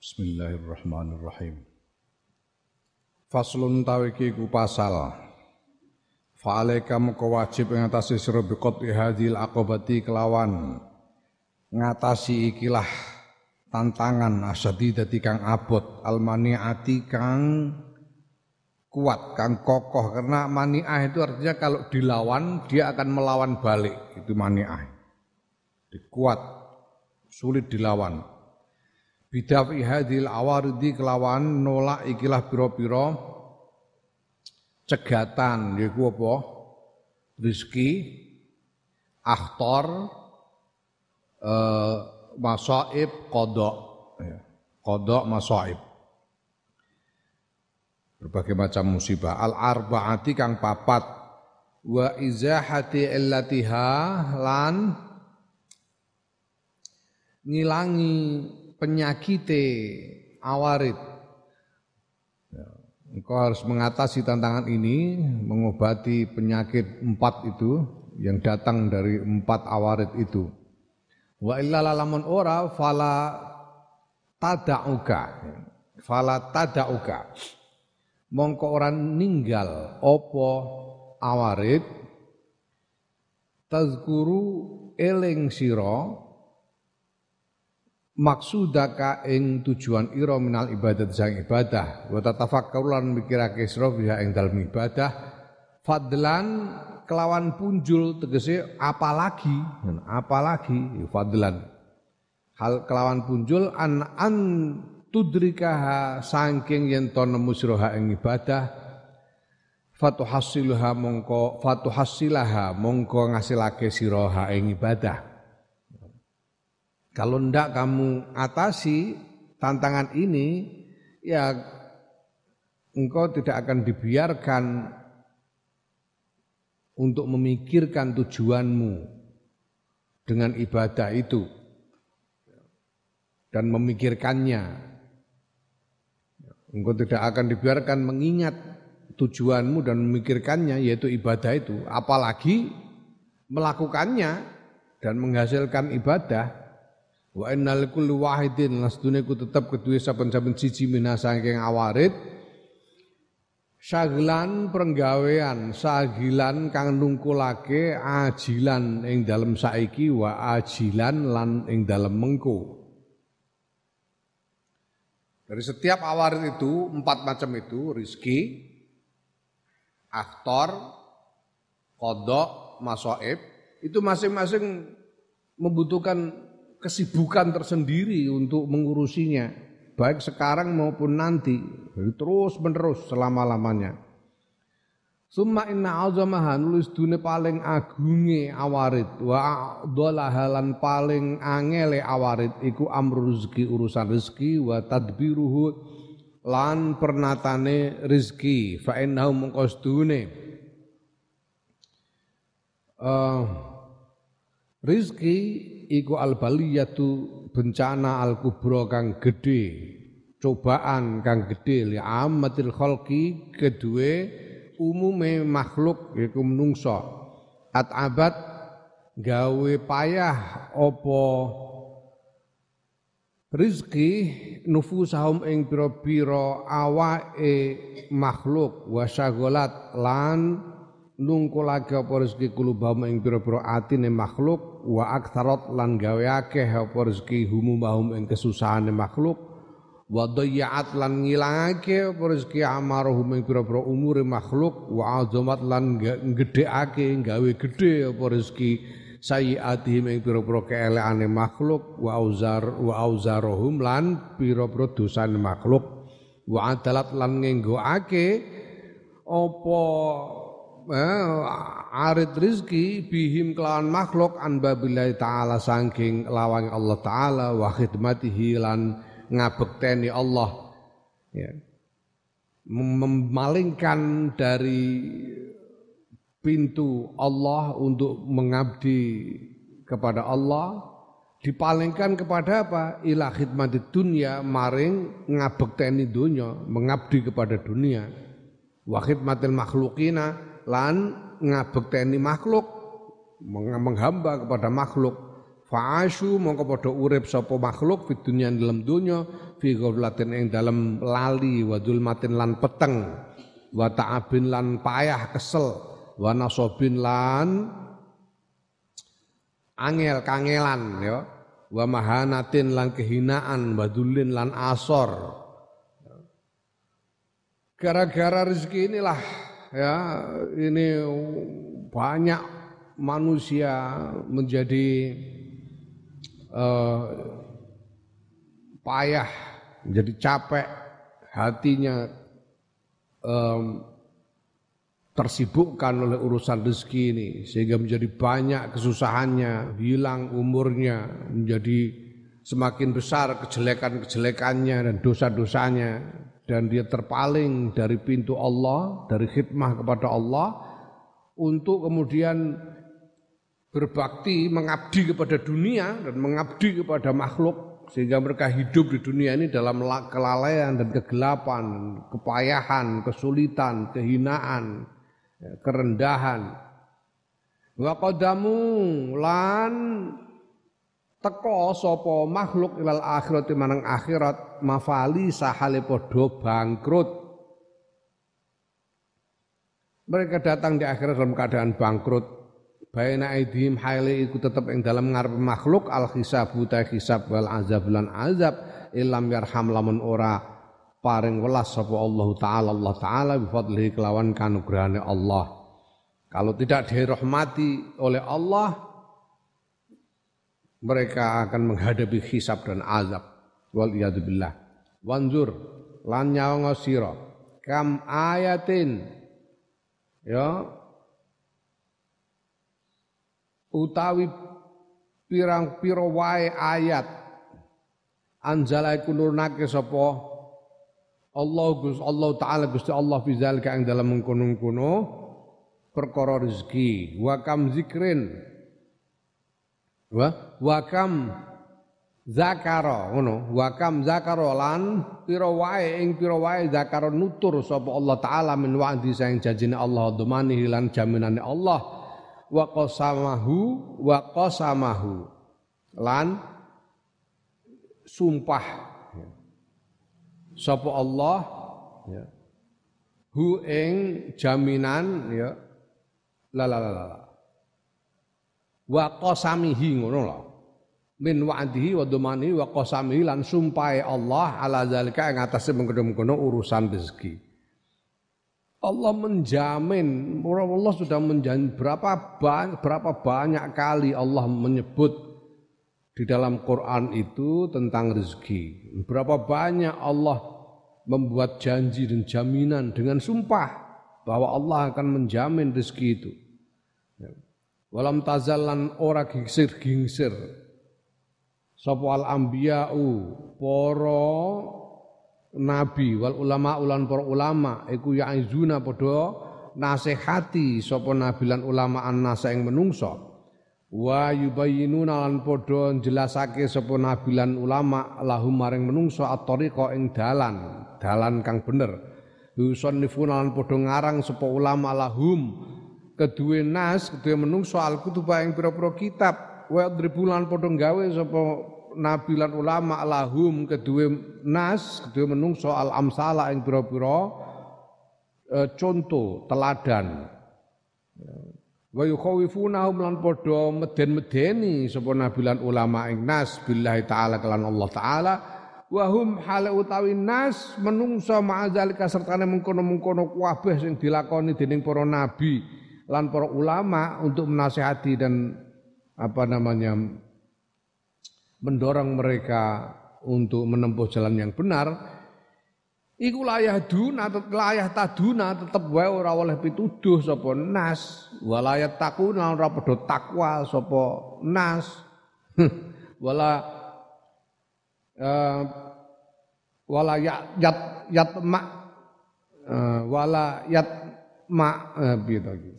Bismillahirrahmanirrahim. Faslun tawiki ku pasal. Fa'alaika muka wajib ngatasi sira biqat hadhil aqabati kelawan. Ngatasi ikilah tantangan asadidati kang abot almaniati kang kuat kang kokoh. Karena maniah itu artinya kalau dilawan dia akan melawan balik. Itu maniah. Kuat sulit dilawan bidafi hadil awaridi kelawan nolak ikilah piro-piro cegatan yaiku apa? Rizki akhtor eh, masaib kodok. Ya. kodok masaib. Berbagai macam musibah. Al arbaati kang papat. Wa izahati illatiha lan ngilangi penyakite awarit. Ya, engkau harus mengatasi tantangan ini, mengobati penyakit empat itu yang datang dari empat awarit itu. Wa illa lalamun ora fala tada'uka. Fala tada'uka. Mongko orang ninggal opo awarit tazkuru eling siro maksudaka ing tujuan ira minal ibadat sang ibadah. Wa tatafakkaru lan mikirake sira biha ing dalem ibadah. Fadlan kelawan punjul tegese apalagi apalagi fadlan. Hal kelawan punjul an an tudrikaha saking yen to nemu sira ing ibadah. Fatuhassilaha mongko fatuhassilaha mongko ngasilake sira ing ibadah kalau ndak kamu atasi tantangan ini, ya engkau tidak akan dibiarkan untuk memikirkan tujuanmu dengan ibadah itu dan memikirkannya. Engkau tidak akan dibiarkan mengingat tujuanmu dan memikirkannya yaitu ibadah itu, apalagi melakukannya dan menghasilkan ibadah Wa innal kulli wahidin lasdune ku tetep kedue saben-saben siji minasa saking awarit Sagilan perenggawean, sagilan kang nungkulake ajilan ing dalem saiki wa ajilan lan ing dalem mengko. Dari setiap awarit itu empat macam itu rizki, aktor, kodok, masoib itu masing-masing membutuhkan kesibukan tersendiri untuk mengurusinya baik sekarang maupun nanti terus menerus selama lamanya Summa inna azamaha nulis dunia paling agunge awarit wa halan paling angele awarit iku amru rezeki urusan rezeki wa tadbiruhu lan pernatane rezeki. Fa innahu mengkostune uh, rizki iku al baliyatu bencana al kubro kang gede cobaan kang gede li amatil khalqi kedue umume makhluk iku menungso at abad gawe payah opo rizki nufusahum ing pira-pira awake makhluk. Wasyagolat lan nungkulake apa rezeki kulubahum ing pira-pira atine makhluk wa aktsarat lan gawe akeh apa rezeki humumahum ing kesusahane makhluk. Wa dayyat lan ngilangake apa rezeki amaruhum ing pira-pira umure makhluk. Wa azamat lan gedheake gawe gedhe apa rezeki sayiatihim ing pira-pira keelekane makhluk. Wa auzar wa auzarohum lan pira-pira dosane makhluk. Wa adalat lan ngenggoake apa arid rizki bihim kelawan makhluk an babillahi taala saking lawang Allah taala wa khidmatihi lan ngabekteni Allah ya memalingkan dari pintu Allah untuk mengabdi kepada Allah dipalingkan kepada apa? Ila khidmati dunia maring ngabekteni dunia, mengabdi kepada dunia. Wa khidmatil makhlukina lan ngabekteni makhluk menghamba kepada makhluk. Fa'asyu mongko padha urip sapa makhluk fi dunya dalam dunya fi ghaflatin ing dalam lali wa dzulmatin lan peteng wa ta'abin lan payah kesel wa nasobin lan angel kangelan ya. Wa mahanatin lan kehinaan badulin lan asor. Gara-gara rezeki inilah ya ini banyak manusia menjadi uh, payah menjadi capek hatinya um, tersibukkan oleh urusan rezeki ini sehingga menjadi banyak kesusahannya, hilang umurnya, menjadi semakin besar kejelekan-kejelekannya dan dosa-dosanya dan dia terpaling dari pintu Allah, dari khidmah kepada Allah untuk kemudian berbakti mengabdi kepada dunia dan mengabdi kepada makhluk sehingga mereka hidup di dunia ini dalam kelalaian dan kegelapan, kepayahan, kesulitan, kehinaan, Ya, kerendahan. Wa qadamu lan teko sapa makhluk ilal akhirat manang akhirat mafali sahale padha bangkrut. Mereka datang di akhirat dalam keadaan bangkrut. Baina aidhim haile iku tetep ing dalam ngarep makhluk al hisab ta hisab wal azab lan azab ilam yarham lamun ora paring welas sapa Allah taala. Allah taala bi fadlihi kelawan kanugrahane Allah. Kalau tidak dirahmati oleh Allah mereka akan menghadapi hisab dan azab. Wal billah. Wanzur lan nyawang sira. Kam ayatin. Ya. Utawi pirang piro wae ayat. Anzala iku nurnake sapa? Allah Gus Allah taala Gusti Allah fi zalika ing dalam mengkono-kono perkara rezeki. Wa kam zikrin wa? Wa kam zakara ngono. Wa kam zakara lan pira wae ing pira wae zakara nutur sapa Allah taala min wa'di saing janjine Allah domani lan jaminane Allah. Wa qasamahu wa qasamahu. Lan sumpah. Sapa Allah ya. Hu ing jaminan ya. La la la la wa qasamihi ngono lho min wa'dihi wa domani wa qasamihi lan Allah ala zalika ing atase mengkono urusan rezeki Allah menjamin, Allah sudah menjamin berapa banyak, berapa banyak kali Allah menyebut di dalam Quran itu tentang rezeki. Berapa banyak Allah membuat janji dan jaminan dengan sumpah bahwa Allah akan menjamin rezeki itu. Walam tazalan ora gingsir-gingsir. Sapa al anbiya'u para nabi wal ulama ulan para ulama iku ya'izuna padha nasihati sapa nabi lan ulama an nasa ing menungso. Wa yubayyinuna lan padha jelasake sapa nabi lan ulama lahum maring menungso at-tariqa ing dalan dalan kang bener. Yusannifuna lan padha ngarang sapa ulama lahum kedue nas kedue menungso al-kutuba ing pira-pira kitab. Wa dribulan padha gawe sapa nabi lan ulama lahum. Kedue nas kedue menungso al-amsala ing pira-pira e, contoh teladan. Wa yukhawifunahum lan padha meden-medeni sapa nabi lan ulama ing nas billahi taala kelan Allah taala. Wa hum hal utawi nas menungso ma'azalika sertane mengkono-mengkono kabeh sing dilakoni dening para nabi lan para ulama untuk menasihati dan apa namanya mendorong mereka untuk menempuh jalan yang benar Iku layah duna, layah taduna tetep wae ora oleh pituduh sapa nas. Walayat takuna ora padha takwa sapa nas. Wala uh, wala yat yat yat ma uh, wala yat ma piye to iki.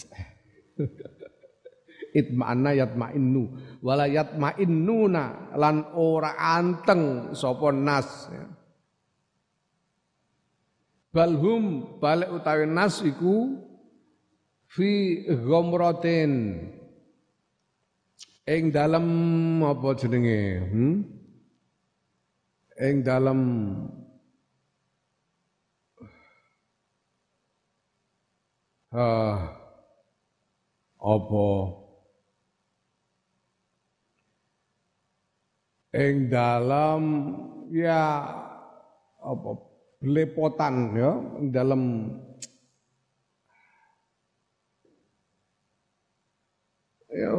Itma'anna yatma'innu wala yatma'innuna lan ora anteng sapa nas ya balhum balik utawi nas iku fi ghamratin ing dalam apa jenenge hmm? ing dalam uh, apa? Ing dalam ya apa belepotan ya dalam ya,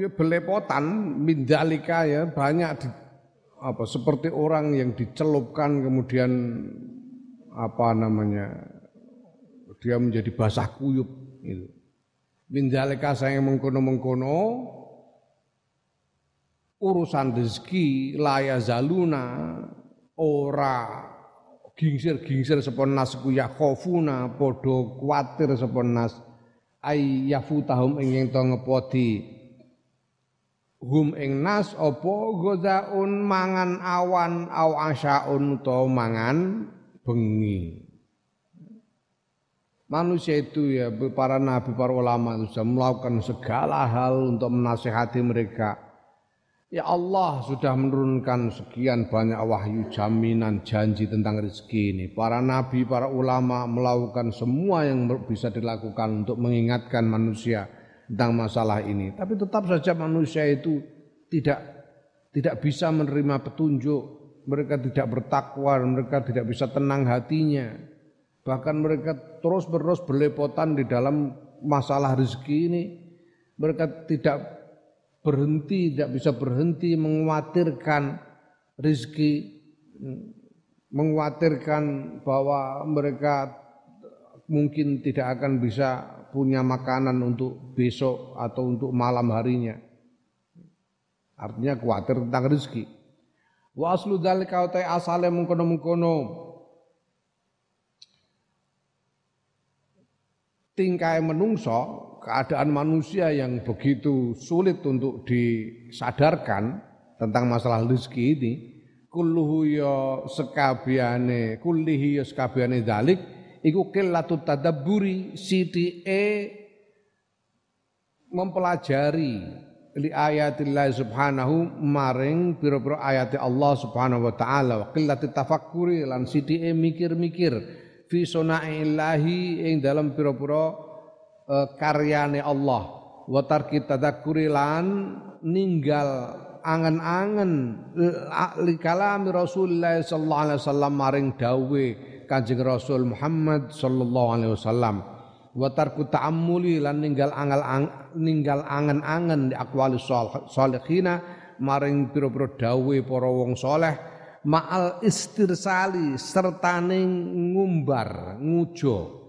ya belepotan mindalika ya banyak di, apa seperti orang yang dicelupkan kemudian apa namanya dia menjadi basah kuyup itu mindalika saya mengkono-mengkono urusan rezeki laya zaluna ora gingsir-gingsir sepon nas ya khofuna padha kuwatir sepon nas ay yafutahum ing yen to ngepodi. Hum ing nas apa gozaun mangan awan au asyaun utawa mangan bengi Manusia itu ya para nabi, para ulama sudah melakukan segala hal untuk menasehati mereka Ya Allah sudah menurunkan sekian banyak wahyu jaminan janji tentang rezeki ini. Para nabi, para ulama melakukan semua yang bisa dilakukan untuk mengingatkan manusia tentang masalah ini. Tapi tetap saja manusia itu tidak tidak bisa menerima petunjuk. Mereka tidak bertakwa, mereka tidak bisa tenang hatinya. Bahkan mereka terus menerus berlepotan di dalam masalah rezeki ini. Mereka tidak berhenti, tidak bisa berhenti mengkhawatirkan rizki, mengkhawatirkan bahwa mereka mungkin tidak akan bisa punya makanan untuk besok atau untuk malam harinya. Artinya khawatir tentang rezeki. Wa aslu dzalika asale mengkono-mengkono tingkai menungso keadaan manusia yang begitu sulit untuk disadarkan tentang masalah rezeki ini kulluhu ya sekabiane kullihi ya sekabiane dalik iku qillatut tadabburi e mempelajari li ayatillah subhanahu maring pira-pira ayat Allah subhanahu wa taala wa qillatut tafakkuri lan e mikir-mikir fi sunaillahi ing dalam pira-pira uh, karyane Allah. Wa tarki tadakkuri lan ninggal angen-angen li kalami Rasulullah sallallahu alaihi wasallam maring dawe Kanjeng Rasul Muhammad sallallahu alaihi wasallam. Wa tarku ta'ammuli lan ninggal angal ang, ninggal angen-angen di aqwali salihina maring pira-pira dawe para wong saleh ma'al istirsali sertane ngumbar ngujo.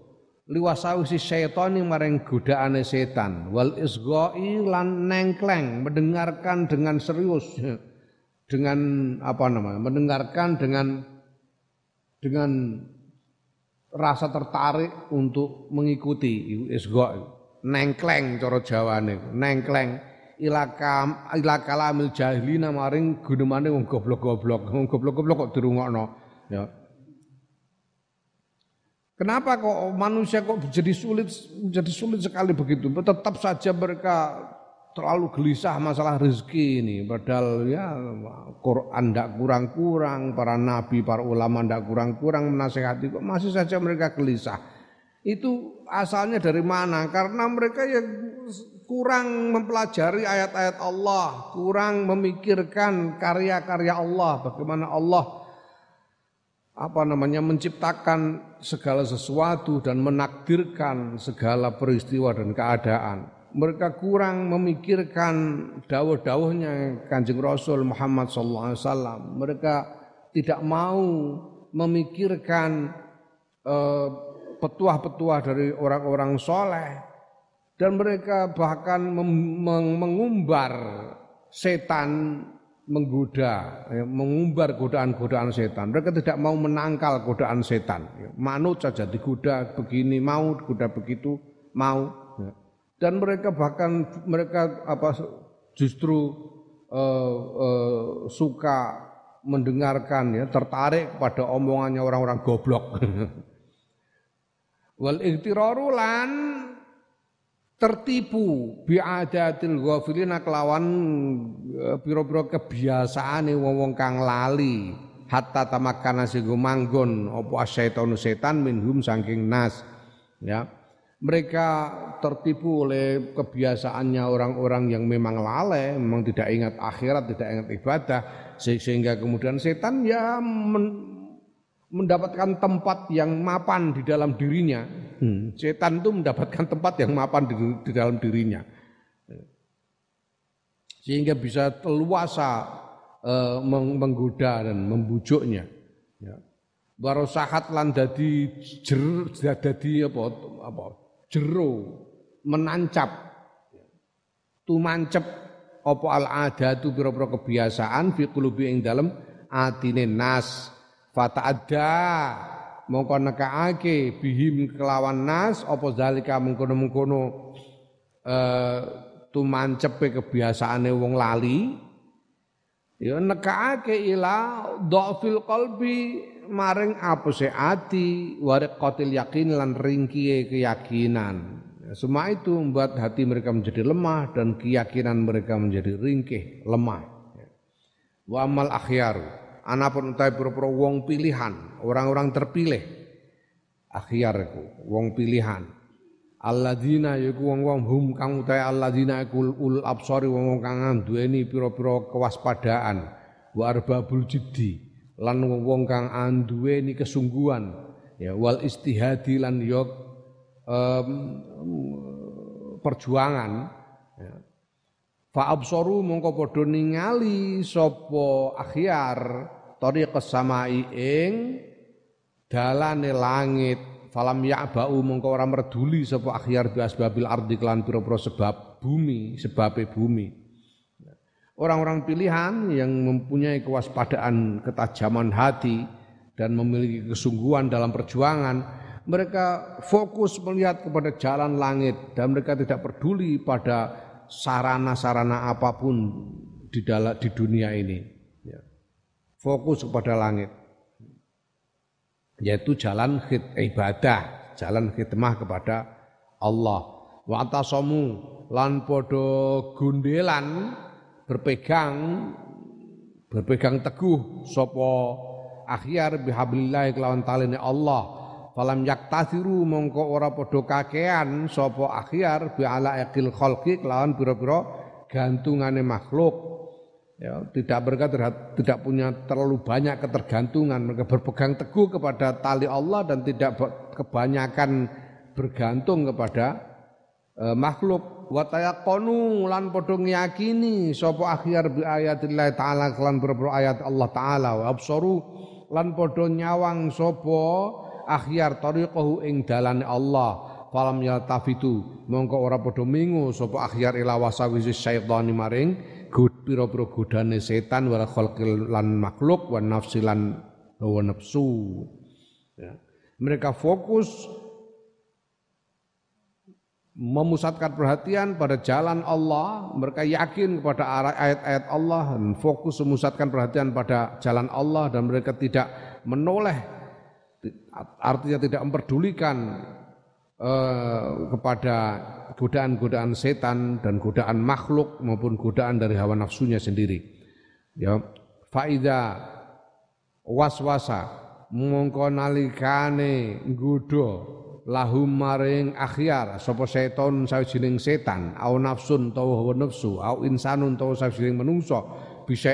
Liwasawisi syaitani maring godaane setan. Wal isgoi lan nengkleng mendengarkan dengan serius. Dengan apa namanya? Mendengarkan dengan dengan rasa tertarik untuk mengikuti isgoi. Nengkleng cara jawane. Nengkleng ilaka ilakala mil jahilina maring gunemane wong goblok-goblok wong goblok-goblok kok dirungokno ya Kenapa kok manusia kok jadi sulit jadi sulit sekali begitu? Tetap saja mereka terlalu gelisah masalah rezeki ini. Padahal ya Quran tidak kurang-kurang, para nabi, para ulama tidak kurang-kurang menasehati kok masih saja mereka gelisah. Itu asalnya dari mana? Karena mereka ya kurang mempelajari ayat-ayat Allah, kurang memikirkan karya-karya Allah, bagaimana Allah apa namanya menciptakan segala sesuatu dan menakdirkan segala peristiwa dan keadaan. Mereka kurang memikirkan dawuh-dawuhnya Kanjeng Rasul Muhammad sallallahu alaihi wasallam. Mereka tidak mau memikirkan uh, petuah-petuah dari orang-orang soleh dan mereka bahkan mengumbar setan menggoda, ya, mengumbar godaan-godaan setan. Mereka tidak mau menangkal godaan setan. Ya. Manut saja digoda begini mau, digoda begitu mau. Ya. Dan mereka bahkan mereka apa justru uh, uh, suka mendengarkan ya, tertarik pada omongannya orang-orang goblok. Wal iktiraru lan tertipu. Biadatil ghafilina kelawan pira-pira kebiasaane wong-wong kang lali. Hatta tamakkana sing manggon apa asyaitonu setan minhum saking nas. Ya. Mereka tertipu oleh kebiasaannya orang-orang yang memang lalai, memang tidak ingat akhirat, tidak ingat ibadah, sehingga kemudian setan ya mendapatkan tempat yang mapan di dalam dirinya. Hmm. Setan itu mendapatkan tempat yang mapan di, di dalam dirinya, sehingga bisa teluasa uh, menggoda dan membujuknya. Ya. Barosahat lan dadi jer dadi apa apa jero menancap tumancep apa al adatu pira-pira kebiasaan fi qulubi ing dalem atine nas ada mongko nekaake bihim kelawan nas apa zalika mengkono-mengkono eh tumancepe kebiasaane wong lali? Ya nekaake ila dhafil qalbi maring apese ati kotil yakin lan ringkie keyakinan. Semua itu membuat hati mereka menjadi lemah dan keyakinan mereka menjadi ringkih, lemah. Wa amal akhyaru, anapun utai pura-pura wong pilihan, orang-orang terpilih. Akhyar iku wong pilihan. Alladzina yaiku wong-wong hum kang utai alladzina iku ul absari wong-wong kang duweni pira-pira kewaspadaan wa arbabul lan wong kang anduweni kesungguhan ya wal istihadi lan yo um, perjuangan ya. fa mongko padha ningali sapa akhyar tariqas samai ing dalane langit falam ya'ba'u mongko ora merduli sapa akhyar bi asbabil ardi kelan pira-pira sebab bumi sebabe bumi orang-orang pilihan yang mempunyai kewaspadaan ketajaman hati dan memiliki kesungguhan dalam perjuangan, mereka fokus melihat kepada jalan langit dan mereka tidak peduli pada sarana-sarana apa pun di dalam di dunia ini. Fokus kepada langit, yaitu jalan khid, ibadah, jalan khidmah kepada Allah. Wa lan podo gundelan berpegang berpegang teguh sopo akhyar bihablillah kelawan taline Allah. Falam yaktasiru mongko ora padha kakean sapa akhyar bi ala aqil khalqi kelawan pira-pira gantungane makhluk ya tidak mereka terhad, tidak punya terlalu banyak ketergantungan. Mereka berpegang teguh kepada tali Allah dan tidak kebanyakan bergantung kepada uh, makhluk. Wa tayaqqanu lan padha ngiyakini sapa akhyar bi ayatillah taala kelan berbro ayat Allah taala. Wa absaru lan padha nyawang sapa akhyar tariqahu ing dalane Allah. Falam yaltafitu mongko ora padha mingu sapa akhyar ila wasawisi syaitani maring gud pira-pira godane setan wal khalqil lan makhluk wa nafsi lan nafsu ya. mereka fokus memusatkan perhatian pada jalan Allah, mereka yakin kepada ayat-ayat Allah fokus memusatkan perhatian pada jalan Allah dan mereka tidak menoleh artinya tidak memperdulikan eh, kepada godaan-godaan setan dan godaan makhluk maupun godaan dari hawa nafsunya sendiri. Ya, faida waswasa mongko nalikane nggodha lahum maring akhyar sapa seton sawijining setan au nafsun utawa nafsu au insanun utawa sawijining manungsa bisa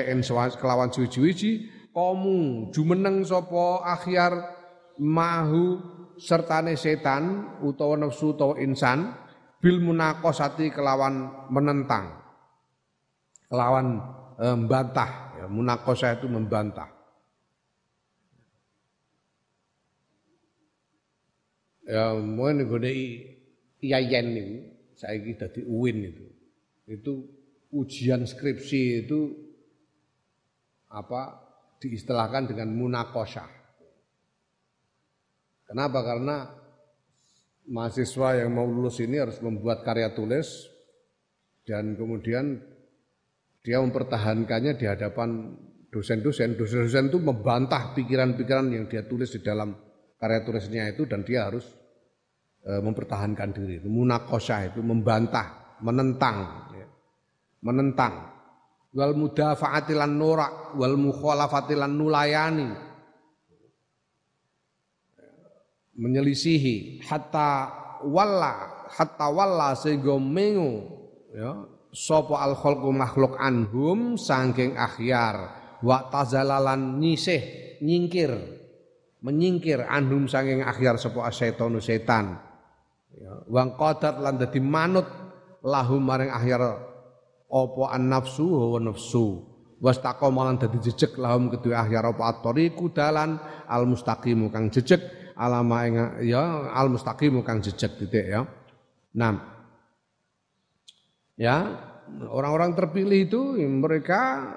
kelawan suwi-wiji kamu jumeneng sapa akhyar mahu sertane setan utawa nafsu utawa insan bil munaqasati kelawan menentang kelawan e, membantah ya munaqasah itu membantah ya mungkin nggone IAIN niku saiki dadi UIN itu. Itu ujian skripsi itu apa diistilahkan dengan munakosah. Kenapa? Karena mahasiswa yang mau lulus ini harus membuat karya tulis dan kemudian dia mempertahankannya di hadapan dosen-dosen. Dosen-dosen itu membantah pikiran-pikiran yang dia tulis di dalam karya tulisnya itu dan dia harus e, mempertahankan diri. Munakosah itu membantah, menentang, ya. menentang. Wal mudafa'atilan norak, wal mukhalafatilan nulayani. Menyelisihi hatta walla, hatta walla sehingga mengu ya sapa al khalqu makhluk anhum saking akhyar wa tazalalan nyisih nyingkir menyingkir anhum saking akhyar sapa asyetonu setan ya wang qadat lan dadi manut lahum maring akhyar apa an nafsu wa nafsu. Wastaqama lan dadi jejeg lahum kedua akhyar apa at-tariqu dalan al mustaqimu kang jejeg alama ing ya al mustaqimu kang jejeg titik ya. Nah ya orang-orang terpilih itu mereka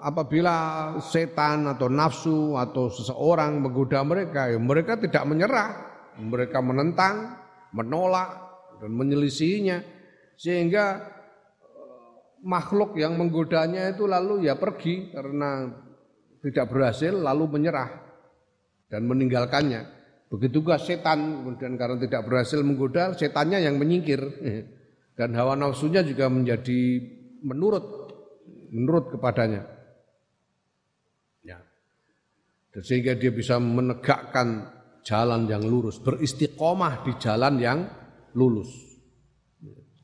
apabila setan atau nafsu atau seseorang menggoda mereka, ya mereka tidak menyerah, mereka menentang, menolak dan menyelisihinya. Sehingga eh, makhluk yang menggodanya itu lalu ya pergi karena tidak berhasil lalu menyerah dan meninggalkannya. Begitu juga setan kemudian karena tidak berhasil menggoda, setannya yang menyingkir dan hawa nafsunya juga menjadi menurut menurut kepadanya sehingga dia bisa menegakkan jalan yang lurus, beristiqomah di jalan yang lurus.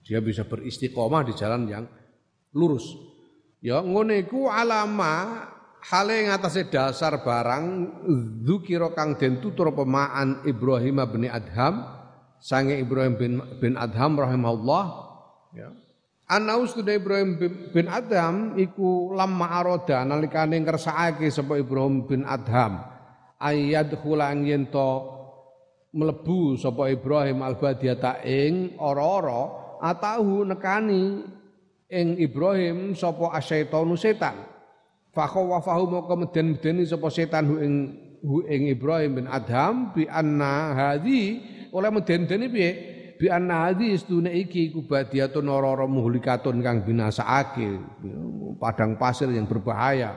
Dia bisa beristiqomah di jalan yang lurus. Ya ngene iku alama hale ngatasé dasar barang dzukira kang den tutur pemaan Ibrahim bin Adham. Sange Ibrahim bin, bin Adham rahimahullah. Ya. Ana ustuda Ibrahim bin Adham iku lamma aroda nalikane ngersakake sapa Ibrahim bin Adham. Ayat khulang yen to mlebu sapa Ibrahim albadiata ing ora-ora atahu nekani ing Ibrahim sapa asyaitonu setan fakhawafahu moko meden-medeni sapa setan hu ing hu ing Ibrahim bin Adham bi anna hadhi. Oleh meden-medeni piye? Bi anna hadis tune iki iku badiatun ora muhlikatun kang binasaake padang pasir yang berbahaya.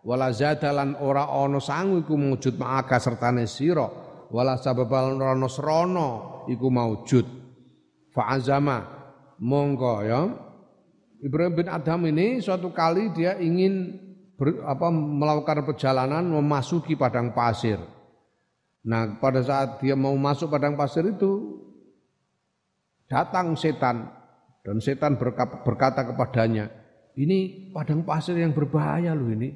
Wala zadalan ora ana sangu iku mujud ma'aka sertane sira. Wala sababal rono srana iku maujud fa azama. Monggo ya. Ibrahim bin Adam ini suatu kali dia ingin ber, apa, melakukan perjalanan memasuki padang pasir. Nah, pada saat dia mau masuk padang pasir itu, Datang setan dan setan berkata kepadanya, ini padang pasir yang berbahaya loh ini.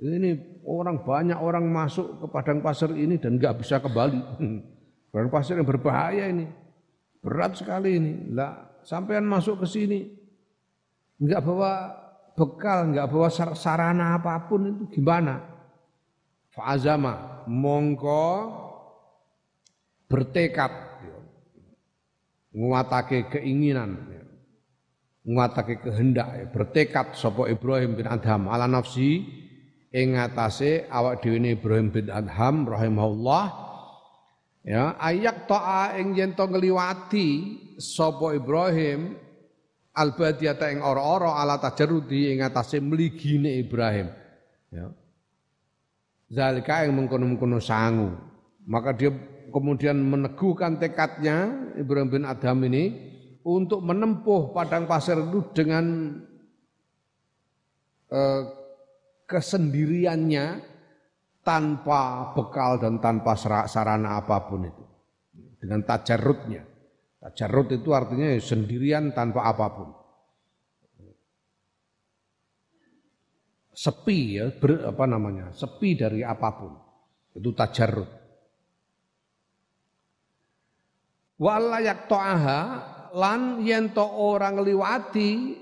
Ini orang banyak orang masuk ke padang pasir ini dan nggak bisa kembali. Padang pasir yang berbahaya ini. Berat sekali ini. Lah, sampean masuk ke sini nggak bawa bekal, nggak bawa sarana apa pun itu gimana? Fa'azama mongko bertekad nguatake keinginan nguatake kehendak ya. bertekad sapa Ibrahim bin Adham ala nafsi ing ngatasé awak dhewe Ibrahim bin Adham rahimahullah ya ayak ta'a ing yen sapa Ibrahim albadiyata ing ora-ora ala tajarrudi ing ngatasé mligine Ibrahim. Ya. Zalika ing mengkono-mengkono sangu. Maka dia kemudian meneguhkan tekadnya Ibrahim bin Adham ini untuk menempuh padang pasir itu dengan eh, kesendiriannya tanpa bekal dan tanpa sarana apa pun itu. Dengan tajarutnya tajarut itu artinya ya sendirian tanpa apa pun. Sepi ya ber, apa namanya sepi dari apa pun. Itu tajarut Wala to'aha lan yen to orang liwati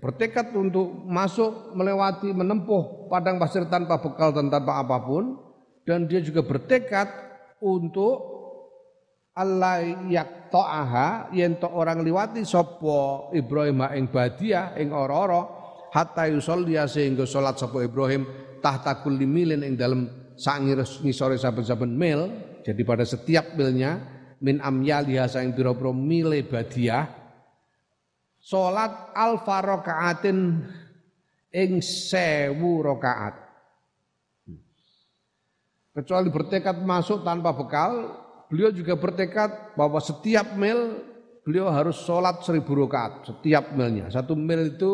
bertekad untuk masuk melewati menempuh padang pasir tanpa bekal dan tanpa apa pun dan dia juga bertekad untuk Allah yak to'aha yen to orang liwati sopo Ibrahim ing badia ing ora-ora hatta yusollia sehingga salat sopo Ibrahim tahta kulli milin ing dalam sak ngisore saben-saben mil. Jadi pada setiap milnya min amyaliha saing pira-pira mile badiah salat alfa rakaatin ing sewu rakaat kecuali bertekad masuk tanpa bekal beliau juga bertekad bahwa setiap mil beliau harus sholat seribu rakaat setiap milnya. Satu mil itu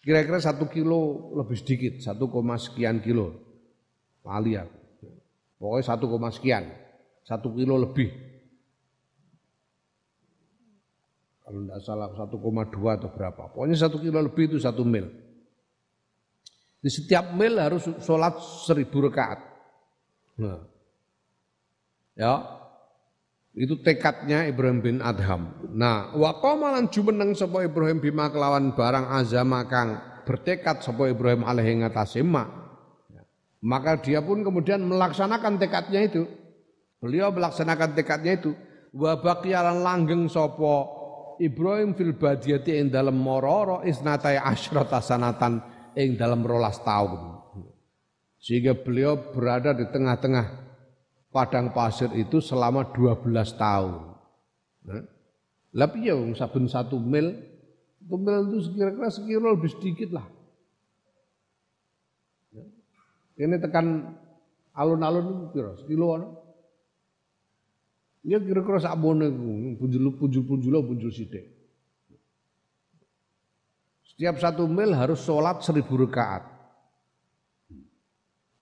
kira-kira satu kilo lebih sedikit, satu koma sekian kilo. Wali aku. Pokoknya satu koma sekian, satu kilo lebih. Kalau tidak salah satu koma dua atau berapa. Pokoknya satu kilo lebih itu satu mil. Di setiap mil harus sholat seribu rakaat. Nah. Ya, itu tekadnya Ibrahim bin Adham. Nah, wa qamalan jumeneng sapa Ibrahim bima kelawan barang azama kang bertekad sapa Ibrahim alaihi ngatasé Maka dia pun kemudian melaksanakan tekadnya itu. Beliau melaksanakan tekadnya itu. Wa baqiyalan langgeng sapa Ibrahim fil badiyati ing dalam mororo isnatai asyrata sanatan ing dalam rolas tahun. Sehingga beliau berada di tengah-tengah padang pasir itu selama 12 tahun. Nah, tapi ya saben satu mil, satu mil itu kira-kira sekilo lebih sedikit lah. Ya. Ini tekan alun-alun kira sekilo ana. Ya kira-kira sak bone punjul punjul punjul punjul sithik. Setiap satu mil harus sholat seribu rakaat.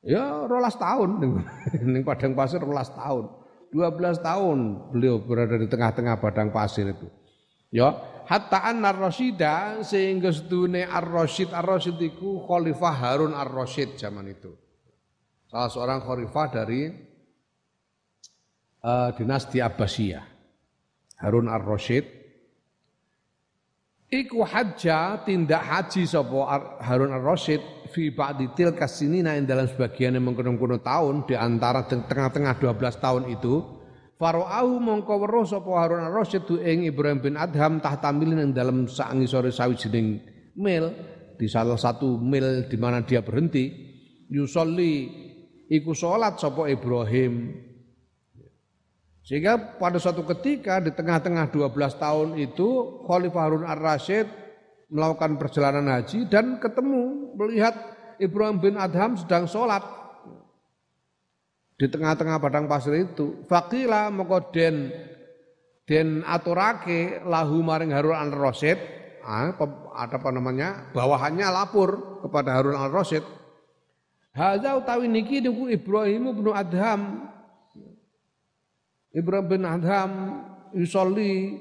Ya rolas tahun ning padang pasir rolas tahun. 12 tahun beliau berada di tengah-tengah padang pasir itu. Ya, hatta anna Rasyida sehingga sedune Ar-Rasyid Ar-Rasyid itu Khalifah Harun Ar-Rasyid zaman itu. Salah seorang khalifah dari uh, dinasti Abbasiyah. Harun Ar-Rasyid Iku hajja tindak haji sapa Harun Ar-Rasyid fi ba'di tilka sinina ing dalam sebagian yang mengkono-kono tahun di antara tengah-tengah 12 tahun itu Faro'ahu mongko weruh sapa Harun Ar-Rasyid ing Ibrahim bin Adham tahtamilin ing dalam saangi sore sawijining mil di salah satu mil di mana dia berhenti yusolli iku salat sapa Ibrahim. Sehingga pada suatu ketika di tengah-tengah 12 tahun itu Khalifah Harun ar-Rasyid melakukan perjalanan haji dan ketemu melihat Ibrahim bin Adham sedang sholat di tengah-tengah padang pasir itu. Fakila moko den den aturake lahu maring Harun ar-Rasyid ah, ada apa namanya? Bawahannya lapor kepada Harun ar-Rasyid Hadza utawi niki niku Ibrahim bin Adham. Ibrahim bin Adham yusolli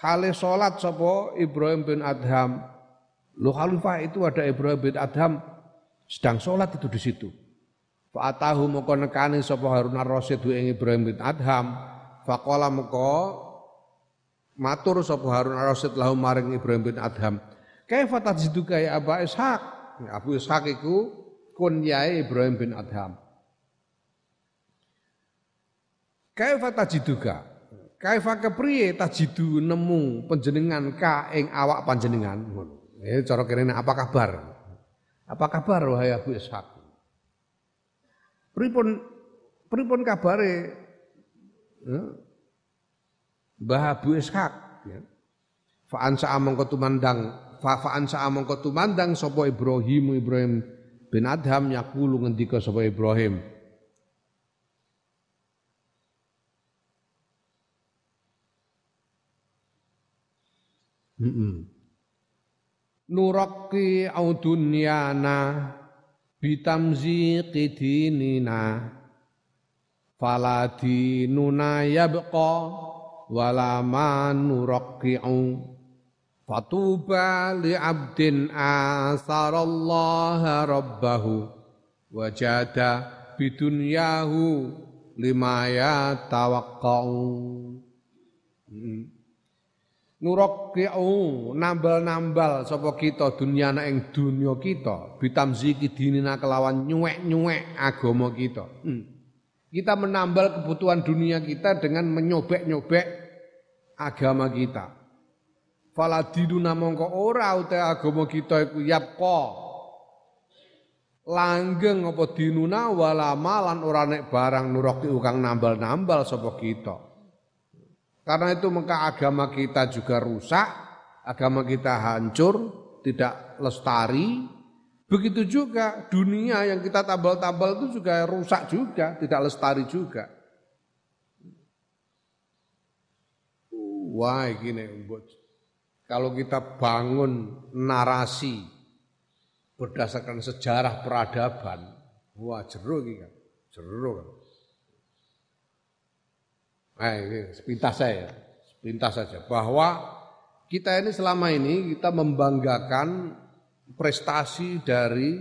kali salat sapa Ibrahim bin Adham. Lu khalifah itu ada Ibrahim bin Adham sedang salat itu di situ. Fa'atahu moko nekani sapa Harun ar-Rasyid ing Ibrahim bin Adham. Faqala moko matur sapa Harun ar-Rasyid lahu maring Ibrahim bin Adham. Kaifa tajiduka ya Abu Ishaq? Abu Ishaq iku kunyae Ibrahim bin Adham. Kaifa tajiduka? Kaifa kepriye tajidu nemu panjenengan ka ing awak panjenengan ngono. Eh cara kene apa kabar? Apa kabar wahai Abu Ishaq? Pripun pripun kabare? Ya. Mbah Abu Ishaq ya. Fa ansa mongko tumandang fa fa ansa mongko tumandang sapa Ibrahim Ibrahim bin Adham yakulu ngendika sapa Ibrahim Nuraki au dunyana bitamziqi dinina fala dinuna yabqa wala ma nuraqi'u fatuba li abdin asarallaha rabbahu wajada bidunyahu lima yatawaqqa'u nuraqi'u nambal-nambal sapa kita dunyana ing dunya kita bitamziki dinina kelawan nyuwek-nyuwek agama kita. Hmm. kita menambal kebutuhan dunia kita dengan menyobek-nyobek agama kita. Faladiduna mongko ora uta agama kita iku yapqa langgeng apa dinuna wala malan ora nek barang nuraki kang nambal-nambal sapa kita karena itu maka agama kita juga rusak, agama kita hancur, tidak lestari, Begitu juga dunia yang kita tabal-tabal itu juga rusak juga, tidak lestari juga. Wah, gini, kalau kita bangun narasi berdasarkan sejarah peradaban, wah jeru kan, jeru. Nah, sepintas saya, sepintas saja bahwa kita ini selama ini kita membanggakan prestasi dari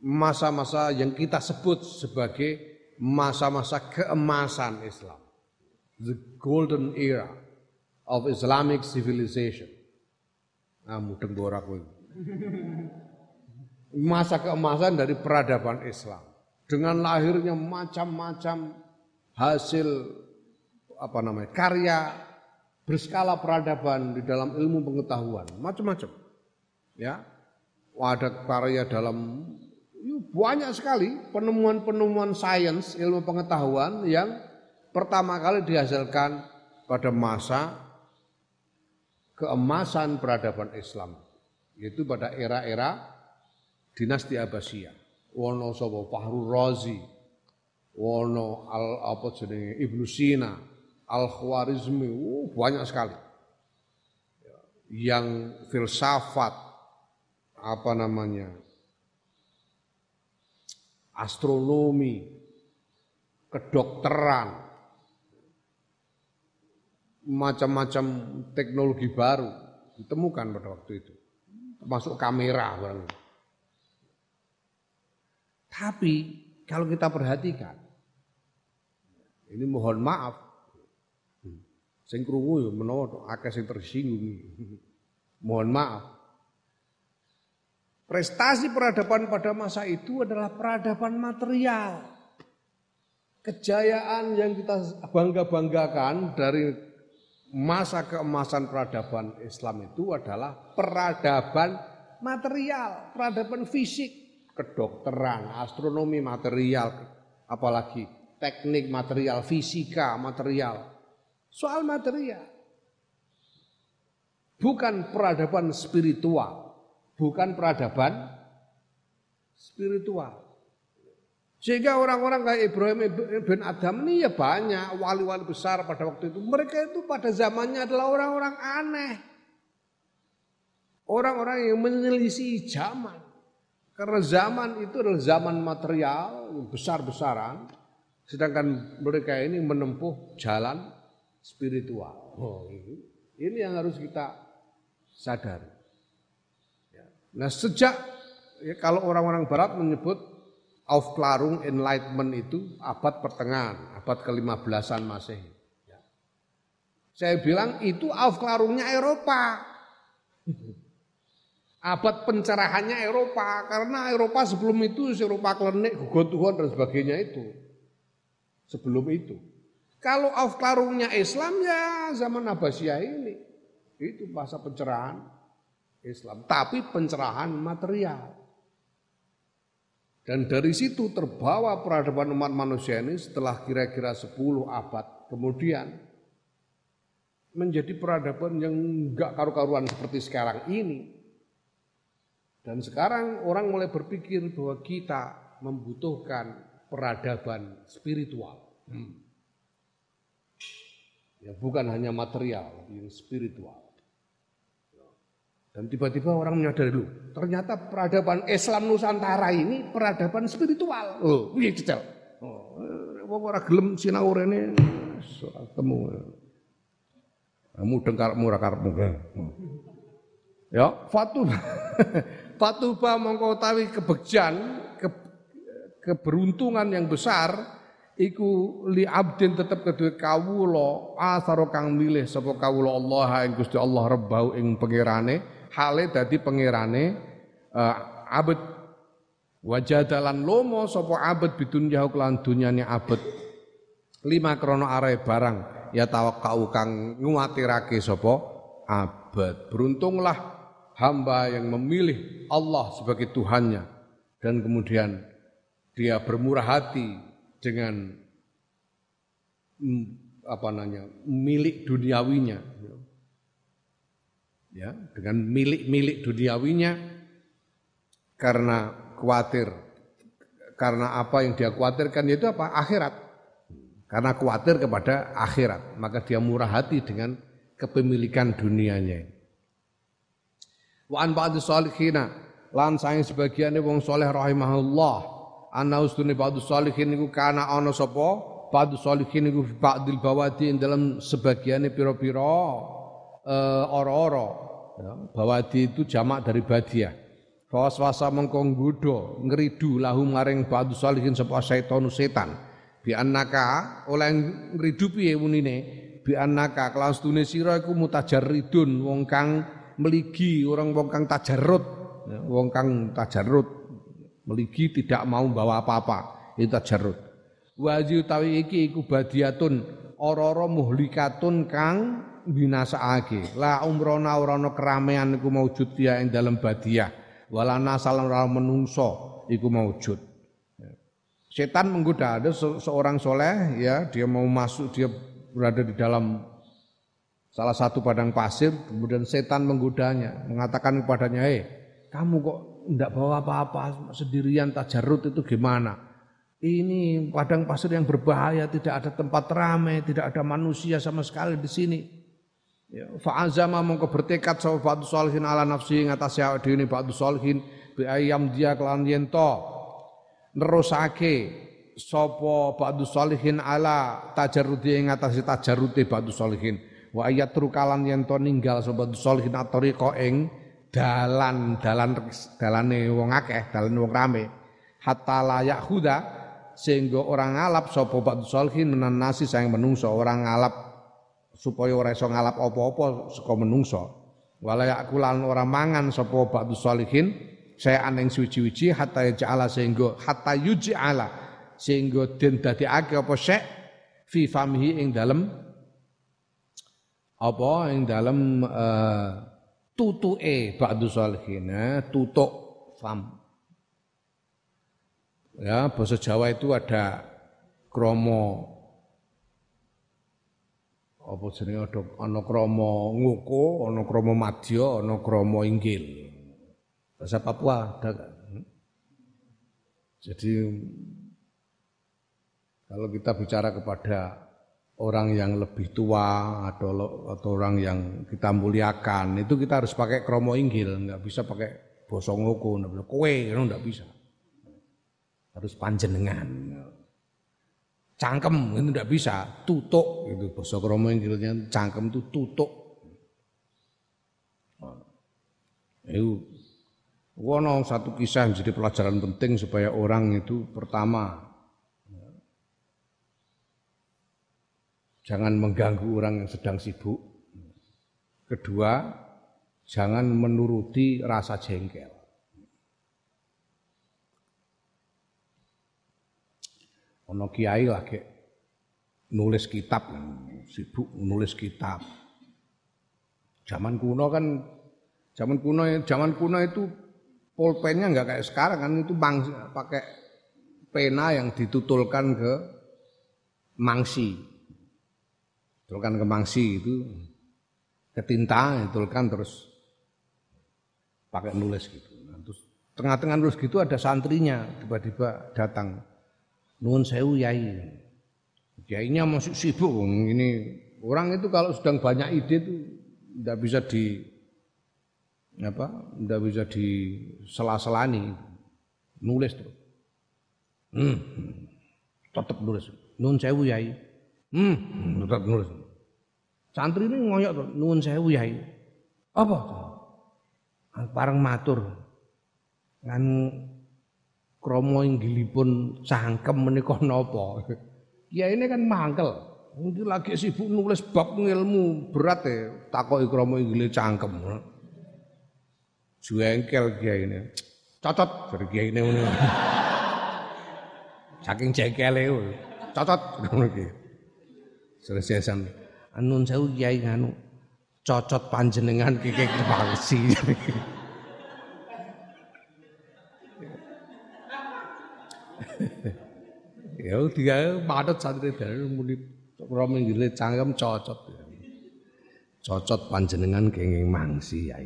masa-masa yang kita sebut sebagai masa-masa keemasan Islam. The golden era of Islamic civilization. Ah, mudeng borak Masa keemasan dari peradaban Islam. Dengan lahirnya macam-macam hasil apa namanya karya berskala peradaban di dalam ilmu pengetahuan, macam-macam. Ya, ada karya dalam ya, banyak sekali penemuan-penemuan sains ilmu pengetahuan yang pertama kali dihasilkan pada masa keemasan peradaban Islam yaitu pada era-era dinasti Abbasiyah. Wono sapa? Fahru Razi. Wono al apa Ibnu Sina Al Khwarizmi uh, banyak sekali yang filsafat apa namanya astronomi, kedokteran, macam-macam teknologi baru ditemukan pada waktu itu, termasuk kamera barang. Tapi kalau kita perhatikan, ini mohon maaf, sing krungu ya menawa akeh sing tersinggung. Mohon maaf. Prestasi peradaban pada masa itu adalah peradaban material. Kejayaan yang kita bangga-banggakan dari masa keemasan peradaban Islam itu adalah peradaban material, peradaban fisik, kedokteran, astronomi material, apalagi teknik material, fisika material. Soal material. Bukan peradaban spiritual bukan peradaban spiritual. Sehingga orang-orang kayak Ibrahim bin Adam ini ya banyak wali-wali besar pada waktu itu. Mereka itu pada zamannya adalah orang-orang aneh. Orang-orang yang menyelisih zaman. Karena zaman itu adalah zaman material besar-besaran. Sedangkan mereka ini menempuh jalan spiritual. Oh, ini yang harus kita sadari. Nah sejak ya, kalau orang-orang Barat menyebut Aufklärung Enlightenment itu abad pertengahan, abad ke-15an Masehi. Ya. Saya bilang itu Aufklärungnya Eropa. abad pencerahannya Eropa karena Eropa sebelum itu Eropa klenik, gugon dan sebagainya itu. Sebelum itu. Kalau Aufklärungnya Islam ya zaman Abbasiyah ini. Itu masa pencerahan. Islam, tapi pencerahan material. Dan dari situ terbawa peradaban umat manusia ini setelah kira-kira 10 abad kemudian menjadi peradaban yang enggak karu-karuan seperti sekarang ini. Dan sekarang orang mulai berpikir bahwa kita membutuhkan peradaban spiritual. Hmm. Ya bukan hanya material, yang spiritual. Dan tiba-tiba orang menyadari lu, ternyata peradaban Islam Nusantara ini peradaban spiritual. Oh, piye cecel? Oh, wong ora gelem sinau rene ketemu. Kamu dengkar murah karepmu. Ya, fatu fatuba mongko utawi kebegjan ke, keberuntungan yang besar iku li abdin tetep kedue kawula asaro kang milih sapa kawula Allah ing Gusti Allah rebau ing pangerane hale dadi pangerane uh, abet wajadalan lomo sapa abet bidun jauh kelan dunyane abet lima krono are barang ya tawakkau kang nguwatirake sapa abet beruntunglah hamba yang memilih Allah sebagai Tuhannya. Dan kemudian dia bermurah hati dengan mm, apa namanya milik duniawinya ya dengan milik-milik duniawinya karena khawatir. Karena apa yang dia khawatirkan yaitu apa? Akhirat. Karena khawatir kepada akhirat, maka dia murah hati dengan kepemilikan dunianya. Wa an ba'di salihina lan sebagiane wong soleh rahimahullah ana ustune ba'di salihin niku kana ana sapa? Ba'di salihin niku ba'dil bawadi dalam sebagiane pira-pira uh, ora-ora. Ya, bawadi itu jamak dari badiah. Fawaswasa mengko nggodha ngridu lahu maring ba'du salihin sapa setan setan. Bi annaka oleh ngridu piye munine? Bi annaka kelawan stune sira iku mutajarridun wong kang meligi orang wong kang tajarrut ya, wong kang tajarrut meligi tidak mau bawa apa-apa. Itu tajarrut waji utawi iki iku badiatun ora-ora muhlikatun kang binasaake la umrona ora ana keramaian iku maujud ya ing dalam badiah. Wala nasal ora menungso iku maujud. Setan menggoda ada seorang soleh ya dia mau masuk dia berada di dalam salah satu padang pasir kemudian setan menggodanya mengatakan kepadanya eh kamu kok tidak bawa apa-apa sendirian tajarut itu gimana? Ini padang pasir yang berbahaya tidak ada tempat ramai tidak ada manusia sama sekali di sini. Ya, fa'azama mongko bertekad ba'du sholihin ala nafsi ngatasi awake dhewe ne ba'du sholihin bi ayam dia kelan yen to. Nerusake sapa ba'du sholihin ala tajarrudi ing ngatasi tajarrute ba'du sholihin wa ayat kalan yen to ninggal sapa ba'du sholihin atoriqa ing dalan dalan dalane wong akeh dalane wong rame hatta layak huda sehingga orang ngalap sapa ba'du sholihin menan nasi sayang menungso orang ngalap supaya ora iso ngalap apa-apa saka menungso. Wala yakulan ora mangan sapa ba'du saya aneng suci-suci hatta ja'ala sehingga hatta yuj'ala sehingga den dadekake apa syek fi famhi ing dalem apa ing dalem uh, tutuke ba'du salihin eh, tutuk fam ya bahasa Jawa itu ada kromo apa jenenge ada ana krama ngoko, ana krama madya, ana krama inggil. Bahasa Papua ada hmm? Jadi kalau kita bicara kepada orang yang lebih tua atau atau orang yang kita muliakan itu kita harus pakai kromo inggil, nggak bisa pakai bosong ngoko, nggak bisa. Kowe, nggak bisa. Harus panjenengan. Cangkem itu tidak bisa. Tutuk itu bahasa kromo inggilnya cangkem itu tutuk. Itu wono satu kisah yang jadi pelajaran penting supaya orang itu pertama jangan mengganggu orang yang sedang sibuk. Kedua jangan menuruti rasa jengkel. Ono kiai lagi nulis kitab, sibuk nulis kitab. Zaman kuno kan, zaman kuno, zaman kuno itu pulpennya nggak kayak sekarang kan itu bang, pakai pena yang ditutulkan ke mangsi, tutulkan ke mangsi itu ke tinta, ditutulkan terus pakai nulis gitu. Nah, terus tengah-tengah nulis gitu ada santrinya tiba-tiba datang Nuwun sewu yai. Yainya masih sibuk ini orang itu kalau sedang banyak ide itu tidak bisa di apa? Tidak bisa di sela-selani. Nulis tuh. Hmm. Tetap nulis. Nuwun sewu yai. Hmm, tetap nulis. Santri ini ngoyok tuh, nuwun sewu yai. Apa? Parang matur. Kan kromo inggilipun cangkem menika napa. Kiai ini kan mangkel. Mungkin lagi sibuk nulis bab ilmu berat ya, takoki kromo inggile cangkem. Jengkel kiai ini. Cocot dari kiai ini. Saking jengkele cocot ngono. Selesai Anun sewu kiai nganu cocot panjenengan kikik bangsi. ya dia padat santri dari muni romo ngile cangkem cocot cocot panjenengan kenging mangsi ya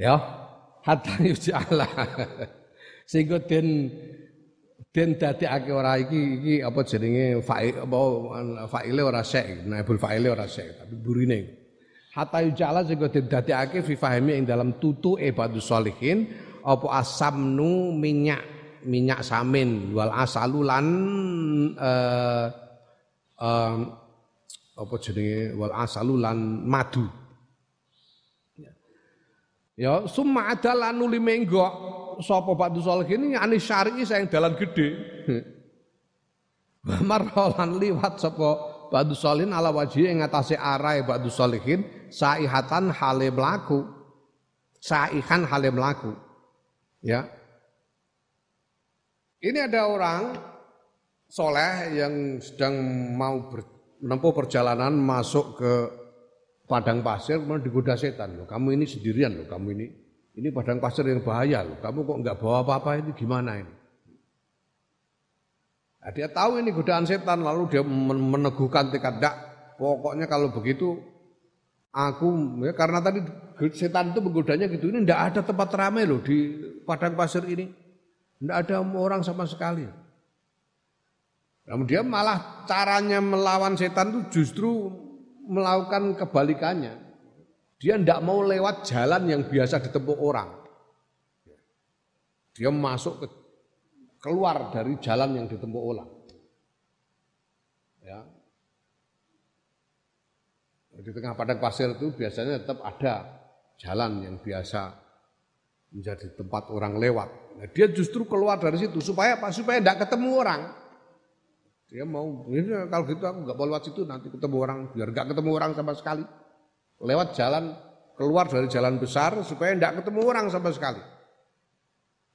Ya, hatta yujala. Sehingga den dadekake ora iki iki apa jenenge fa'il apa fa'ile ora syek, naibul fa'ile ora syek, tapi burine. Hatta yujala den dadekake fi fahimi ing dalam tutu ibadus sholihin apa asamnu minyak minyak samin wal asalulan uh, uh, apa jenenge wal asalulan madu. Ya, summa ada lanu limenggo sapa ba'du ini ani syar'i sayang dalan gede. Marhalan liwat sapa ba'du sholihin ala wajhi ing atase arahe ba'du sholihin saihatan hale mlaku. Saihan hale mlaku. Ya. Ini ada orang soleh yang sedang mau ber, menempuh perjalanan masuk ke padang pasir kemudian digoda setan loh. Kamu ini sendirian loh, kamu ini ini padang pasir yang bahaya loh. Kamu kok nggak bawa apa-apa ini gimana ini? Nah, dia tahu ini godaan setan lalu dia meneguhkan tekad dak pokoknya kalau begitu aku ya karena tadi setan itu menggodanya gitu ini tidak ada tempat ramai loh di padang pasir ini tidak ada orang sama sekali. Namun dia malah caranya melawan setan itu justru melakukan kebalikannya. Dia tidak mau lewat jalan yang biasa ditempuh orang. Dia masuk ke keluar dari jalan yang ditempuh orang. Ya. Di tengah padang pasir itu biasanya tetap ada jalan yang biasa menjadi tempat orang lewat. Nah, dia justru keluar dari situ supaya apa? Supaya tidak ketemu orang. Dia mau, kalau gitu aku nggak mau lewat situ nanti ketemu orang, biar nggak ketemu orang sama sekali. Lewat jalan keluar dari jalan besar supaya tidak ketemu orang sama sekali.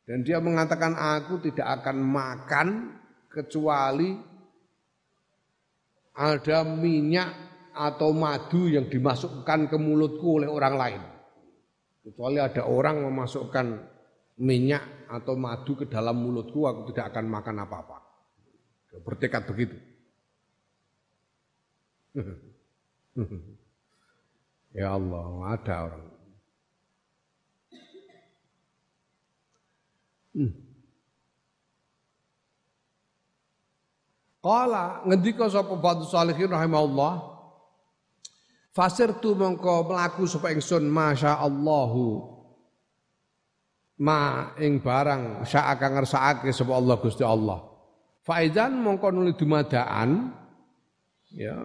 Dan dia mengatakan aku tidak akan makan kecuali ada minyak atau madu yang dimasukkan ke mulutku oleh orang lain. Kecuali ada orang memasukkan minyak atau madu ke dalam mulutku, aku tidak akan makan apa-apa. Bertekad begitu. ya Allah, ada orang. Hmm. Kala ngendika sapa batu salihin rahimahullah Fasir tu mongko melaku supaya ingsun masya Allahu ma ing barang syaa kang ngersakake sapa Allah Gusti Allah. Faizan mongko nuli dumadaan ya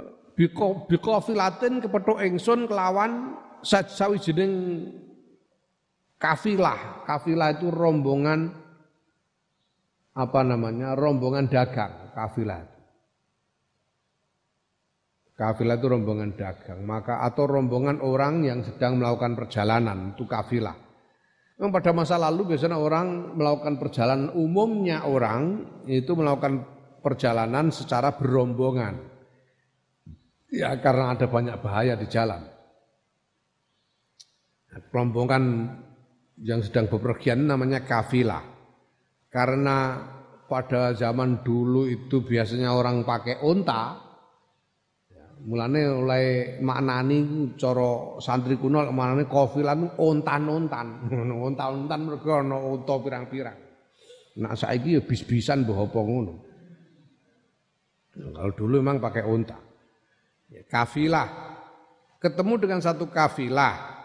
biko biko filatin kepethuk ingsun kelawan sawijining kafilah. Kafilah itu rombongan apa namanya? rombongan dagang, kafilah. Kafilah itu rombongan dagang, maka atau rombongan orang yang sedang melakukan perjalanan itu kafilah. Memang pada masa lalu biasanya orang melakukan perjalanan umumnya orang itu melakukan perjalanan secara berombongan. Ya karena ada banyak bahaya di jalan. Rombongan yang sedang bepergian namanya kafilah. Karena pada zaman dulu itu biasanya orang pakai unta, Mulane oleh maknani cara santri kuno maknane kafilan ontan-ontan. Ontan-ontan mergo ana unta pirang-pirang. Nah saiki ya bis-bisan ngono. Kalau dulu memang pakai unta. Ya, kafilah. Ketemu dengan satu kafilah.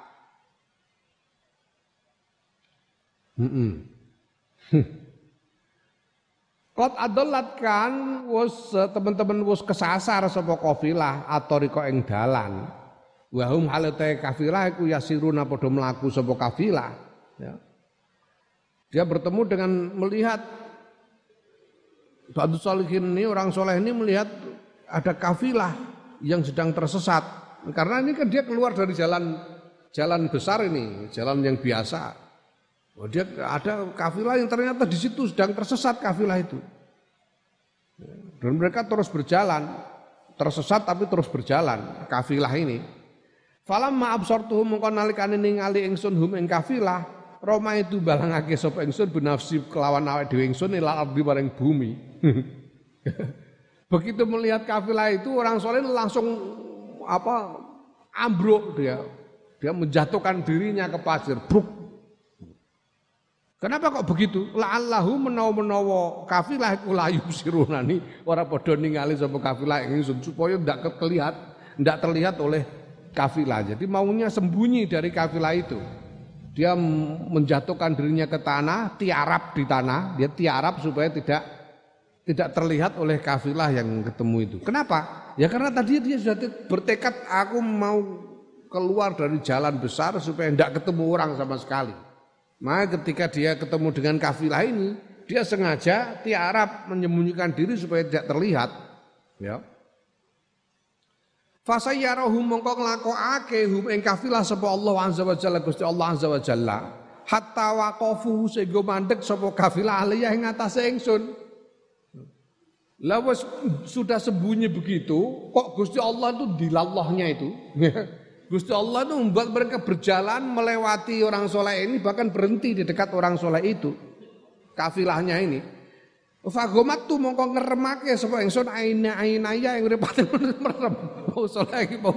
Hmm -mm. Kot adolat kan wus teman-teman wus kesasar sapa kafilah atau riko ing dalan. Wahum halate kafilah iku yasiruna padha mlaku sapa kafilah. Ya. Dia bertemu dengan melihat Batu Salihin ini orang soleh ini melihat ada kafilah yang sedang tersesat karena ini kan dia keluar dari jalan jalan besar ini jalan yang biasa Oh, dia ada kafilah yang ternyata di situ sedang tersesat kafilah itu. Dan mereka terus berjalan, tersesat tapi terus berjalan kafilah ini. Falam maaf sortuh mengko nalikane ningali ingsun hum ing kafilah, Roma itu balangake sapa ingsun binafsi kelawan awake dhewe ingsun ila ardi bareng bumi. Begitu melihat kafilah itu orang soleh langsung apa ambruk dia. Dia menjatuhkan dirinya ke pasir, bruk Kenapa kok begitu? La'allahu menawa-menawa kafilah layu sirunani ora padha ningali sapa kafilah ingsun supaya ndak terlihat ndak terlihat oleh kafilah. Jadi maunya sembunyi dari kafilah itu. Dia menjatuhkan dirinya ke tanah, tiarap di tanah, dia tiarap supaya tidak tidak terlihat oleh kafilah yang ketemu itu. Kenapa? Ya karena tadi dia sudah bertekad aku mau keluar dari jalan besar supaya tidak ketemu orang sama sekali. Maka ketika dia ketemu dengan kafilah ini, dia sengaja tiarap menyembunyikan diri supaya tidak terlihat. Ya. Fasayyarahu mongko nglakokake hum ing kafilah sapa Allah azza wa jalla Gusti Allah azza wa jalla hatta waqafu sehingga mandek sapa kafilah aliyah ing atase ingsun. Lah sudah sembunyi begitu, kok Gusti Allah itu dilallahnya itu. Gusti Allah itu membuat mereka berjalan melewati orang soleh ini bahkan berhenti di dekat orang soleh itu. Kafilahnya ini. Fagomat tuh mongko ngeremake sapa ingsun aina ainaya yang repate merem. Mau soleh iki mau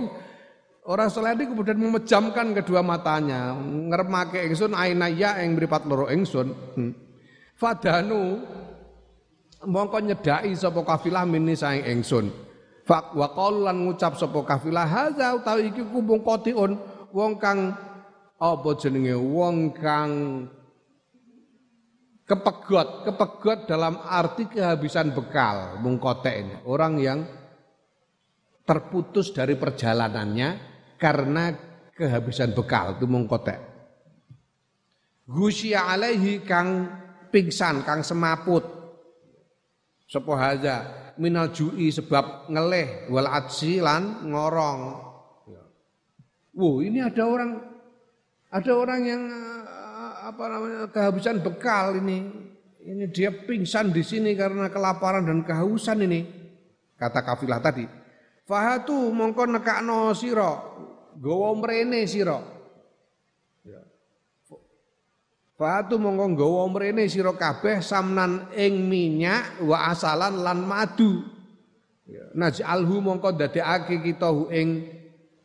orang soleh ini kemudian memejamkan kedua matanya, ngeremake ingsun ainaya yang mripat loro ingsun. Hmm. Fadanu mongko nyedai sapa kafilah mini saing ingsun. Fak wa ngucap sapa kafilah haza utawi iki kumpung kotiun wong kang apa jenenge wong kang kepegot, kepegot dalam arti kehabisan bekal mung ini. Orang yang terputus dari perjalanannya karena kehabisan bekal itu mung kotek. Gusya alaihi kang pingsan, kang semaput. Sopo haza minal ju'i sebab ngeleh wal adsi lan ngorong. Ya. Wow, ini ada orang ada orang yang eh, apa namanya kehabisan bekal ini. Ini dia pingsan di sini karena kelaparan dan kehausan ini. Kata kafilah tadi. Fahatu mongko nekakno sira, gawa mrene sira. Ya. Fatu mongko nggawa mrene sira kabeh samnan ing minyak wa asalan lan madu. Ya, naj'alhu mongko dadekake kita ing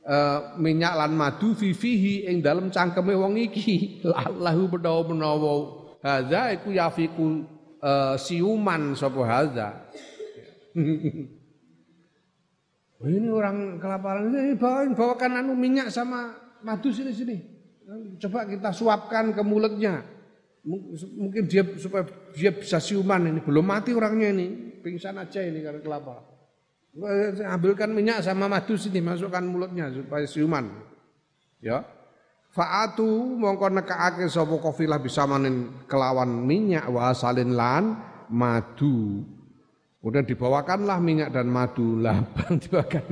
uh, minyak lan madu fifihi ing dalem cangkeme wong iki. Lahu menawa-menawa hadza iku yafiku uh, siuman sapa hadza. ini orang kelaparan ini bawain bawakan anu minyak sama madu sini sini. Coba kita suapkan ke mulutnya. Mungkin dia supaya dia bisa siuman ini. Belum mati orangnya ini. Pingsan aja ini karena kelapa. Ambilkan minyak sama madu sini. Masukkan mulutnya supaya siuman. Ya. Fa'atu mongko nekaake sapa kafilah bisa manin kelawan minyak wa salin lan madu. Kemudian dibawakanlah minyak dan madu lah dibawakan.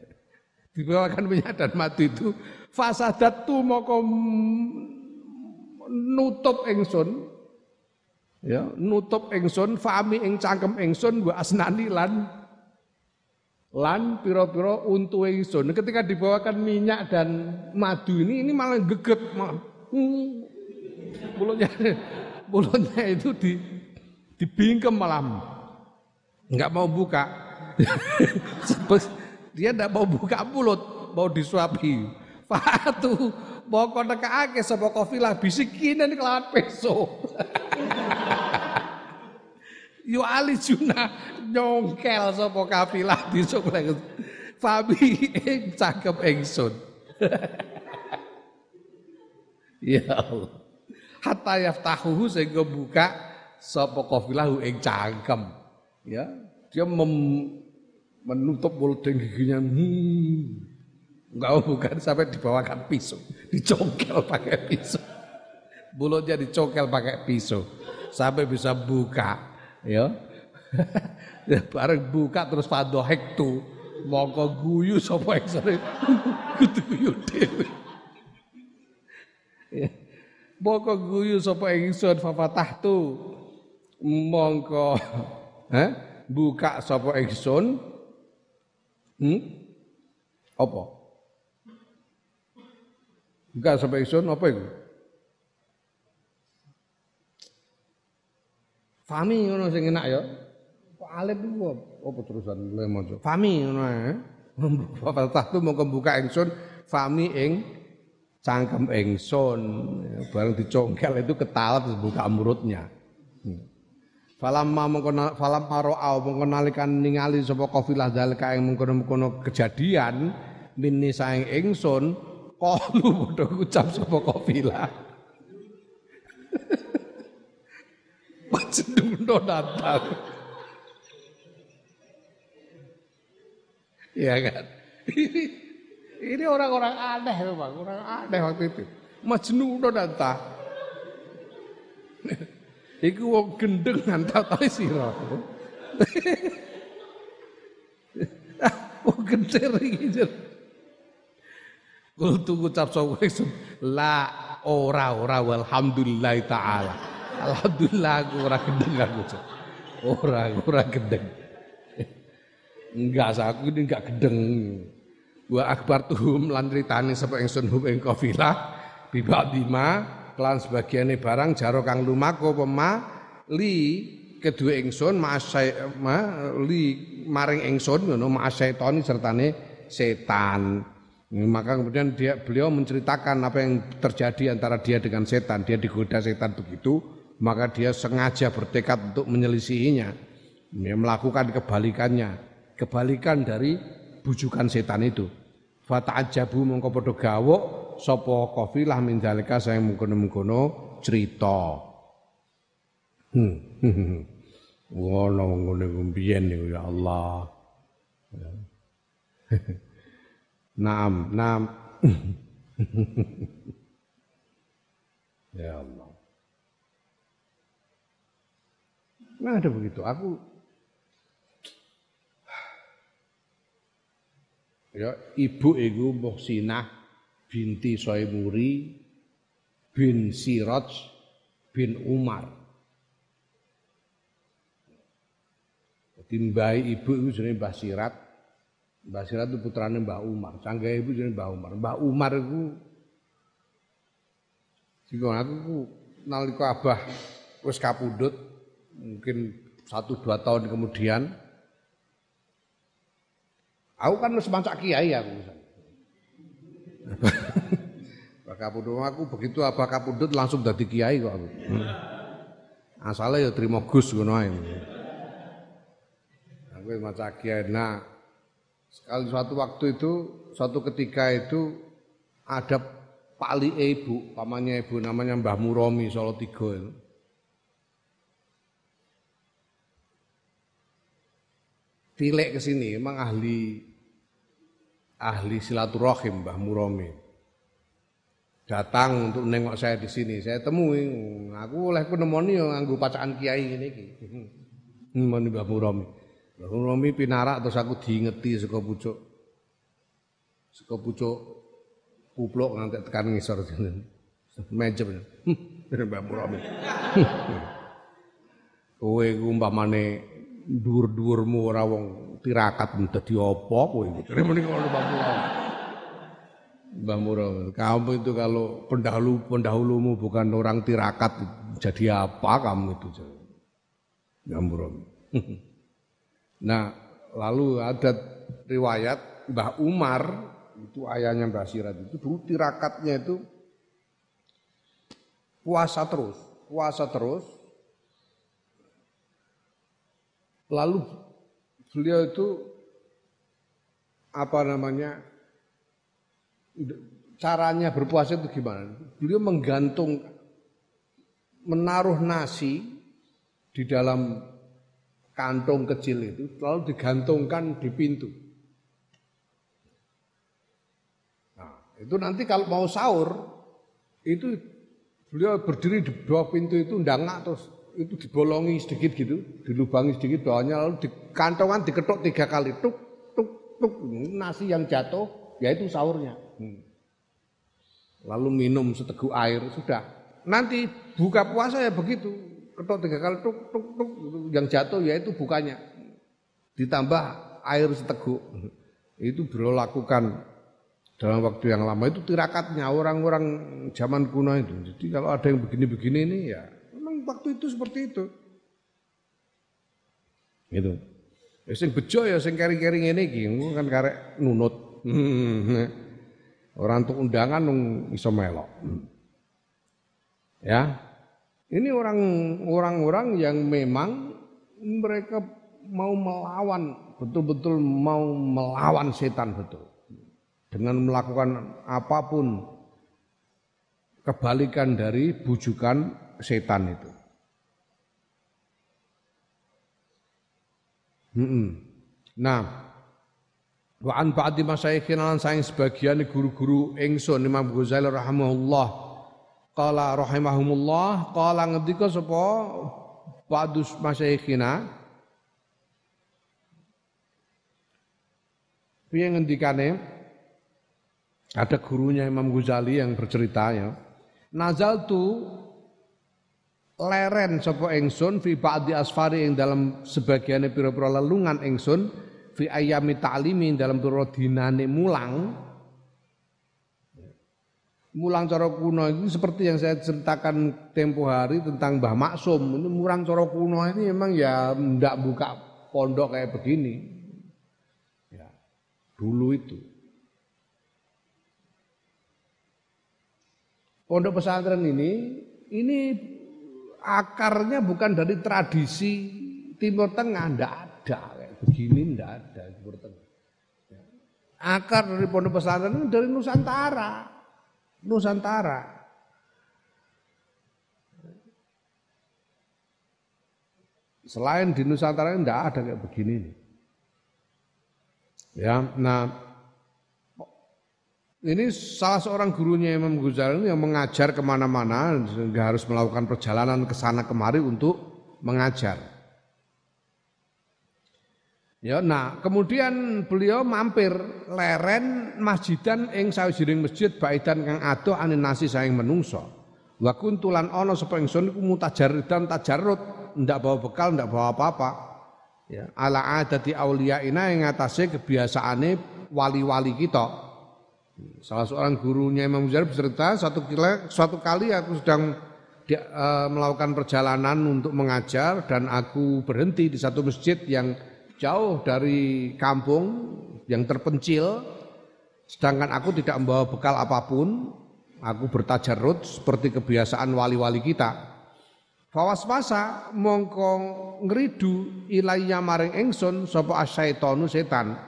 dibawakan minyak dan madu itu fasadatu moko nutup ingsun ya nutup ingsun fami ing cangkem ingsun wa asnani lan lan pira-pira untu ingsun ketika dibawakan minyak dan madu ini ini malah geget malah hmm, mulutnya mulutnya itu di dibingkem malam. Nggak mau buka. Dia tidak mau buka mulut mau disuapi Fatu moko nekake sapa kafilah bisikinen kelawan peso. Yo ali juna nyongkel sapa kafilah disuk Fabi ing cakep ingsun. ya Allah. Hatta yaftahu sehingga buka sapa kafilah ing cangkem. Ya, dia mem, menutup dan giginya. Hmm. Enggak bukan sampai dibawakan pisau, dicokel pakai pisau. Mulutnya dicokel pakai pisau sampai bisa buka, ya. ya bareng buka terus fadohek tuh mongko guyu sapa eksere kudu guyu dhewe. Ya. Mongko guyu sapa ingsun fafatah tu mongko eh buka sapa ingsun hmm apa Enggak sampai isun apa itu? Fami ngono sing enak ya. Kok alif iku apa terusan le maca? Fami ngono ae. Bapak tahtu mau kebuka ingsun fami ing cangkem ingsun bareng dicongkel itu terus buka mulutnya Falamma mengkono falam maro'au mengkono nalikan ningali sapa kafilah dalika ing mengkono-mengkono kejadian minni saing ingsun kalu padha ucap sapa kafilah Majnun datang Ya kan? Ini orang-orang aneh Bang, orang aneh waktu itu. Majnun datang Iku wong gendeng ngantatae sira. Wong gendeng iki. Kudu ngucap sapa la ora ora walhamdulillah taala. Alhamdulillah aku ora gendeng aku. Ora ora gendeng. Enggak, aku ini enggak gendeng. Wa akbar tuhum lan critane sapa ingsun hum ing kafilah bibak bima kelan sebagiane barang jaro kang lumaku pema li kedua ingsun ma'asai ma li maring ingsun ngono ma'asaitoni sertane setan. Maka kemudian dia beliau menceritakan apa yang terjadi antara dia dengan setan. Dia digoda setan begitu, maka dia sengaja bertekad untuk menyelisihinya. Dia melakukan kebalikannya, kebalikan dari bujukan setan itu. Fata'ajabu mongko padha gawok sapa kafilah min dalika saya mengkono-mengkono cerita. Hmm. Ngono ngene mbiyen niku ya Allah. Naam, naam. ya Allah. Nah ada begitu. Aku ya ibu iku Muhsinah binti Soimuri bin Siraj bin Umar. Jadi mbah ibu itu jenenge Mbah Sirat. Mbah Sirat itu putrane Mbah Umar. Canggah ibu jenenge Mbah Umar. Mbah Umar itu Sehingga aku ku nalika abah wis kapundhut mungkin satu dua tahun kemudian aku kan wis mancak kiai aku. Pak Kapundut aku begitu apa Kapundut langsung dadi kiai kok aku. Asalnya ya terima Gus ngono ae. Aku maca kiai. Nah, sekali suatu waktu itu, suatu ketika itu ada pali ibu, pamannya ibu namanya Mbah Muromi Solo Tigo itu. Tilek ke sini, emang ahli ahli silaturahim Mbah Muromi. Datang untuk nengok saya di sini. Saya temui, aku oleh nemoni yang nganggo pacaan kiai ini. Nemoni Mbah Muromi. Muromi pinarak terus aku diingeti saka pucuk. Saka pucuk kupluk nganti tekan ngisor mejem. Mbah Muromi. Kowe ku umpamane dhuwur-dhuwurmu ora wong tirakat dadi apa kowe iku. Muni ngono Mbah Murah. Mbah Murah, kamu itu kalau pendahulu pendahulumu bukan orang tirakat jadi apa kamu itu? Mbah Murah. Nah, lalu ada riwayat Mbah Umar itu ayahnya Mbah Sirat itu dulu tirakatnya itu puasa terus, puasa terus. Lalu beliau itu apa namanya caranya berpuasa itu gimana? Beliau menggantung menaruh nasi di dalam kantong kecil itu lalu digantungkan di pintu. Nah, itu nanti kalau mau sahur itu beliau berdiri di bawah pintu itu ndangak terus itu dibolongi sedikit gitu, dilubangi sedikit bawahnya lalu di kantongan diketuk tiga kali tuk tuk tuk nasi yang jatuh yaitu sahurnya. Hmm. Lalu minum seteguk air sudah. Nanti buka puasa ya begitu, ketuk tiga kali tuk tuk tuk yang jatuh yaitu bukanya. Ditambah air seteguk. Itu beliau lakukan dalam waktu yang lama itu tirakatnya orang-orang zaman kuno itu. Jadi kalau ada yang begini-begini ini ya waktu itu seperti itu. Gitu. Ya sing bejo ya sing keri-keri ngene iki kan karek nunut. Orang untuk undangan nung iso melok. Ya. Ini orang orang-orang yang memang mereka mau melawan betul-betul mau melawan setan betul. Dengan melakukan apa pun kebalikan dari bujukan setan itu. Nah, wa an ba'di masyayikhin lan saing sebagian guru-guru ingsun Imam Ghazali rahimahullah qala rahimahumullah qala ngendika sapa ba'dus masyayikhina piye ngendikane? Ada gurunya Imam Ghazali yang bercerita ya. Nazal tu leren sapa ingsun fi ba'di asfari ing dalam sebagian pira-pira lelungan ingsun fi ayami ta'limi dalam pira dinane mulang mulang cara kuno ini seperti yang saya ceritakan tempo hari tentang Mbah Maksum. Ini mulang cara kuno ini memang ya ndak buka pondok kayak begini. Ya dulu itu. Pondok pesantren ini ini akarnya bukan dari tradisi Timur Tengah, ndak ada. Kayak begini ndak ada Timur Tengah. Ya. Akar dari pondok pesantren dari Nusantara, Nusantara. Selain di Nusantara ndak ada kayak begini. Ya, nah ini salah seorang gurunya Imam Ghazali yang mengajar ke mana-mana sehingga harus melakukan perjalanan ke sana kemari untuk mengajar. Ya, nah kemudian beliau mampir leren masjidan ing sawijining masjid baidan kang adoh anin nasi saing menungso. Wa kuntulan ana sapa ingsun iku mutajarridan tajarrud, ndak bawa bekal, ndak bawa apa-apa. Ya, ala adati auliya ina ing atase kebiasaane wali-wali kita. Salah seorang gurunya Imam Ghazali bercerita satu kali, suatu kali aku sedang dia, uh, melakukan perjalanan untuk mengajar dan aku berhenti di satu masjid yang jauh dari kampung yang terpencil sedangkan aku tidak membawa bekal apa pun aku bertajarut seperti kebiasaan wali-wali kita Fawas masa mongko ngridu ilayya maring engson sapa asyaitonu setan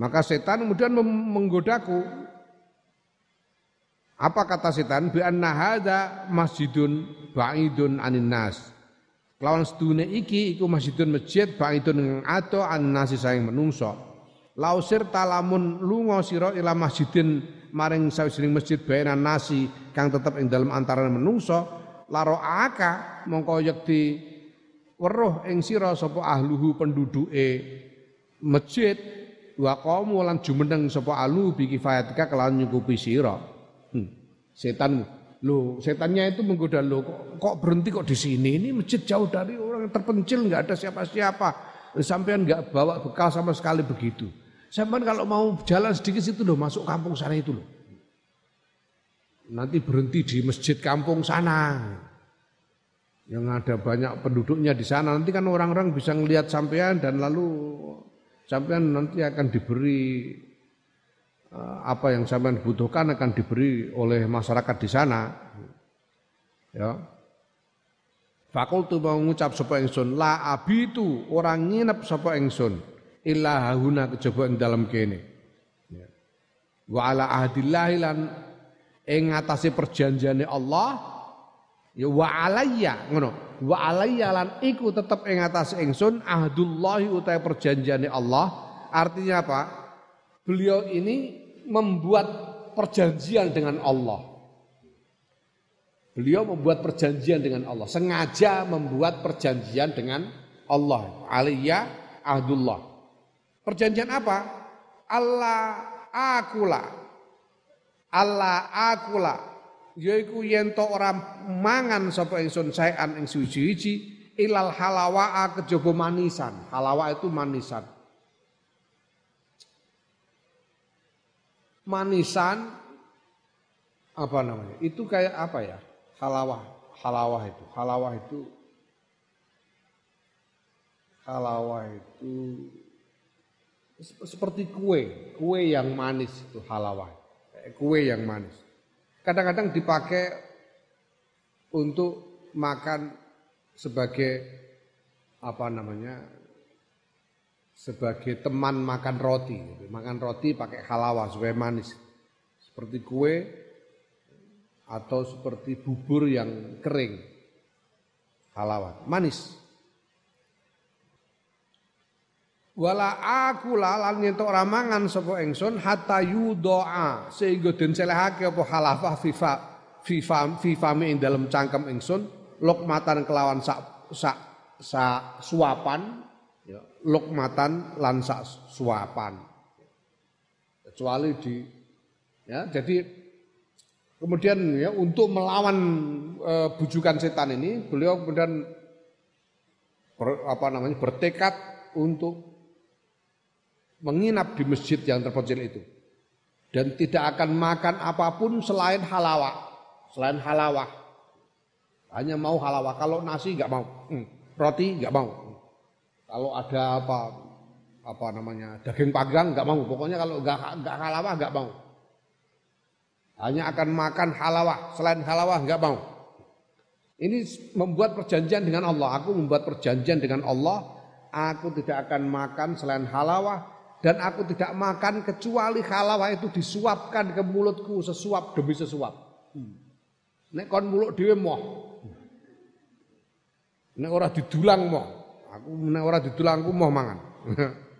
maka setan kemudian menggodaku. Apa kata setan? Bi anna hadza masjidun ba'idun anin nas. Lawan sedune iki iku masjidun masjid ba'idun ato an nasi saing menungso. Lausir talamun lunga sira ila masjidin maring sawijining masjid baenan nasi kang tetep ing dalam antarané menungso laro aka mongko yekti weruh ing sira sapa ahluhu penduduke masjid wa qamu lan jumeneng sapa alu bi kifayatika kelawan nyukupi sira. Hmm. Setan lo setannya itu menggoda lo kok, kok berhenti kok di sini? Ini masjid jauh dari orang terpencil nggak ada siapa-siapa. Sampean nggak bawa bekal sama sekali begitu. Sampean kalau mau jalan sedikit situ loh masuk kampung sana itu loh. Nanti berhenti di masjid kampung sana. Yang ada banyak penduduknya di sana. Nanti kan orang-orang bisa ngelihat sampean dan lalu sampean nanti akan diberi apa yang sampean butuhkan akan diberi oleh masyarakat di sana. Ya. Fakultu mau ngucap sapa ingsun la abitu orang nginep sapa ingsun illa hahuna kejaba ing dalam kene. Ya. Wa ala ahdillahi lan ing perjanjiane Allah ya wa alayya ngono wa alayya lan iku tetep ing atas ingsun ahdullahi utai perjanjiane Allah artinya apa beliau ini membuat perjanjian dengan Allah. Beliau membuat perjanjian dengan Allah. Sengaja membuat perjanjian dengan Allah. Alayya ahdullah perjanjian apa? Allah akula. Allah akula. Yaiku yen to ora mangan sapa ingsun saean ing suci-suci ilal halawa kejaba manisan. Halawa itu manisan. Manisan apa namanya? Itu kayak apa ya? Halawah, halawah itu. Halawah itu halawah itu seperti kue, kue yang manis itu halawah. Kue yang manis. Kadang-kadang dipakai untuk makan sebagai apa namanya? Sebagai teman makan roti. Makan roti pakai halawah supaya manis. Seperti kue atau seperti bubur yang kering. Halawah, manis. wala aku lan yen ora mangan sapa ingsun hatta yudoa sehingga den selehake apa halafah fifa fifa fifa ing dalam cangkem ingsun lokmatan kelawan sak sak sa suapan lokmatan lan suapan. Kecuali di ya jadi kemudian ya untuk melawan e, bujukan setan ini beliau kemudian ber, apa namanya bertekad untuk menginap di masjid yang terpencil itu. Dan tidak akan makan apa pun selain halawah selain halawah. Hanya mau halawah. Kalau nasi nggak mau. Hmm. roti nggak mau kalau ada apa apa namanya daging panggang nggak mau pokoknya kalau nggak nggak halawah nggak mau hanya akan makan halawah selain halawah nggak mau ini membuat perjanjian dengan Allah aku membuat perjanjian dengan Allah aku tidak akan makan selain halawah dan aku tidak makan kecuali halawah itu disuapkan ke mulutku sesuap demi sesuap. Hmm. Nek kon mulut dhewe moh. Nek ora didulang moh. Aku nek ora didulang aku moh mangan.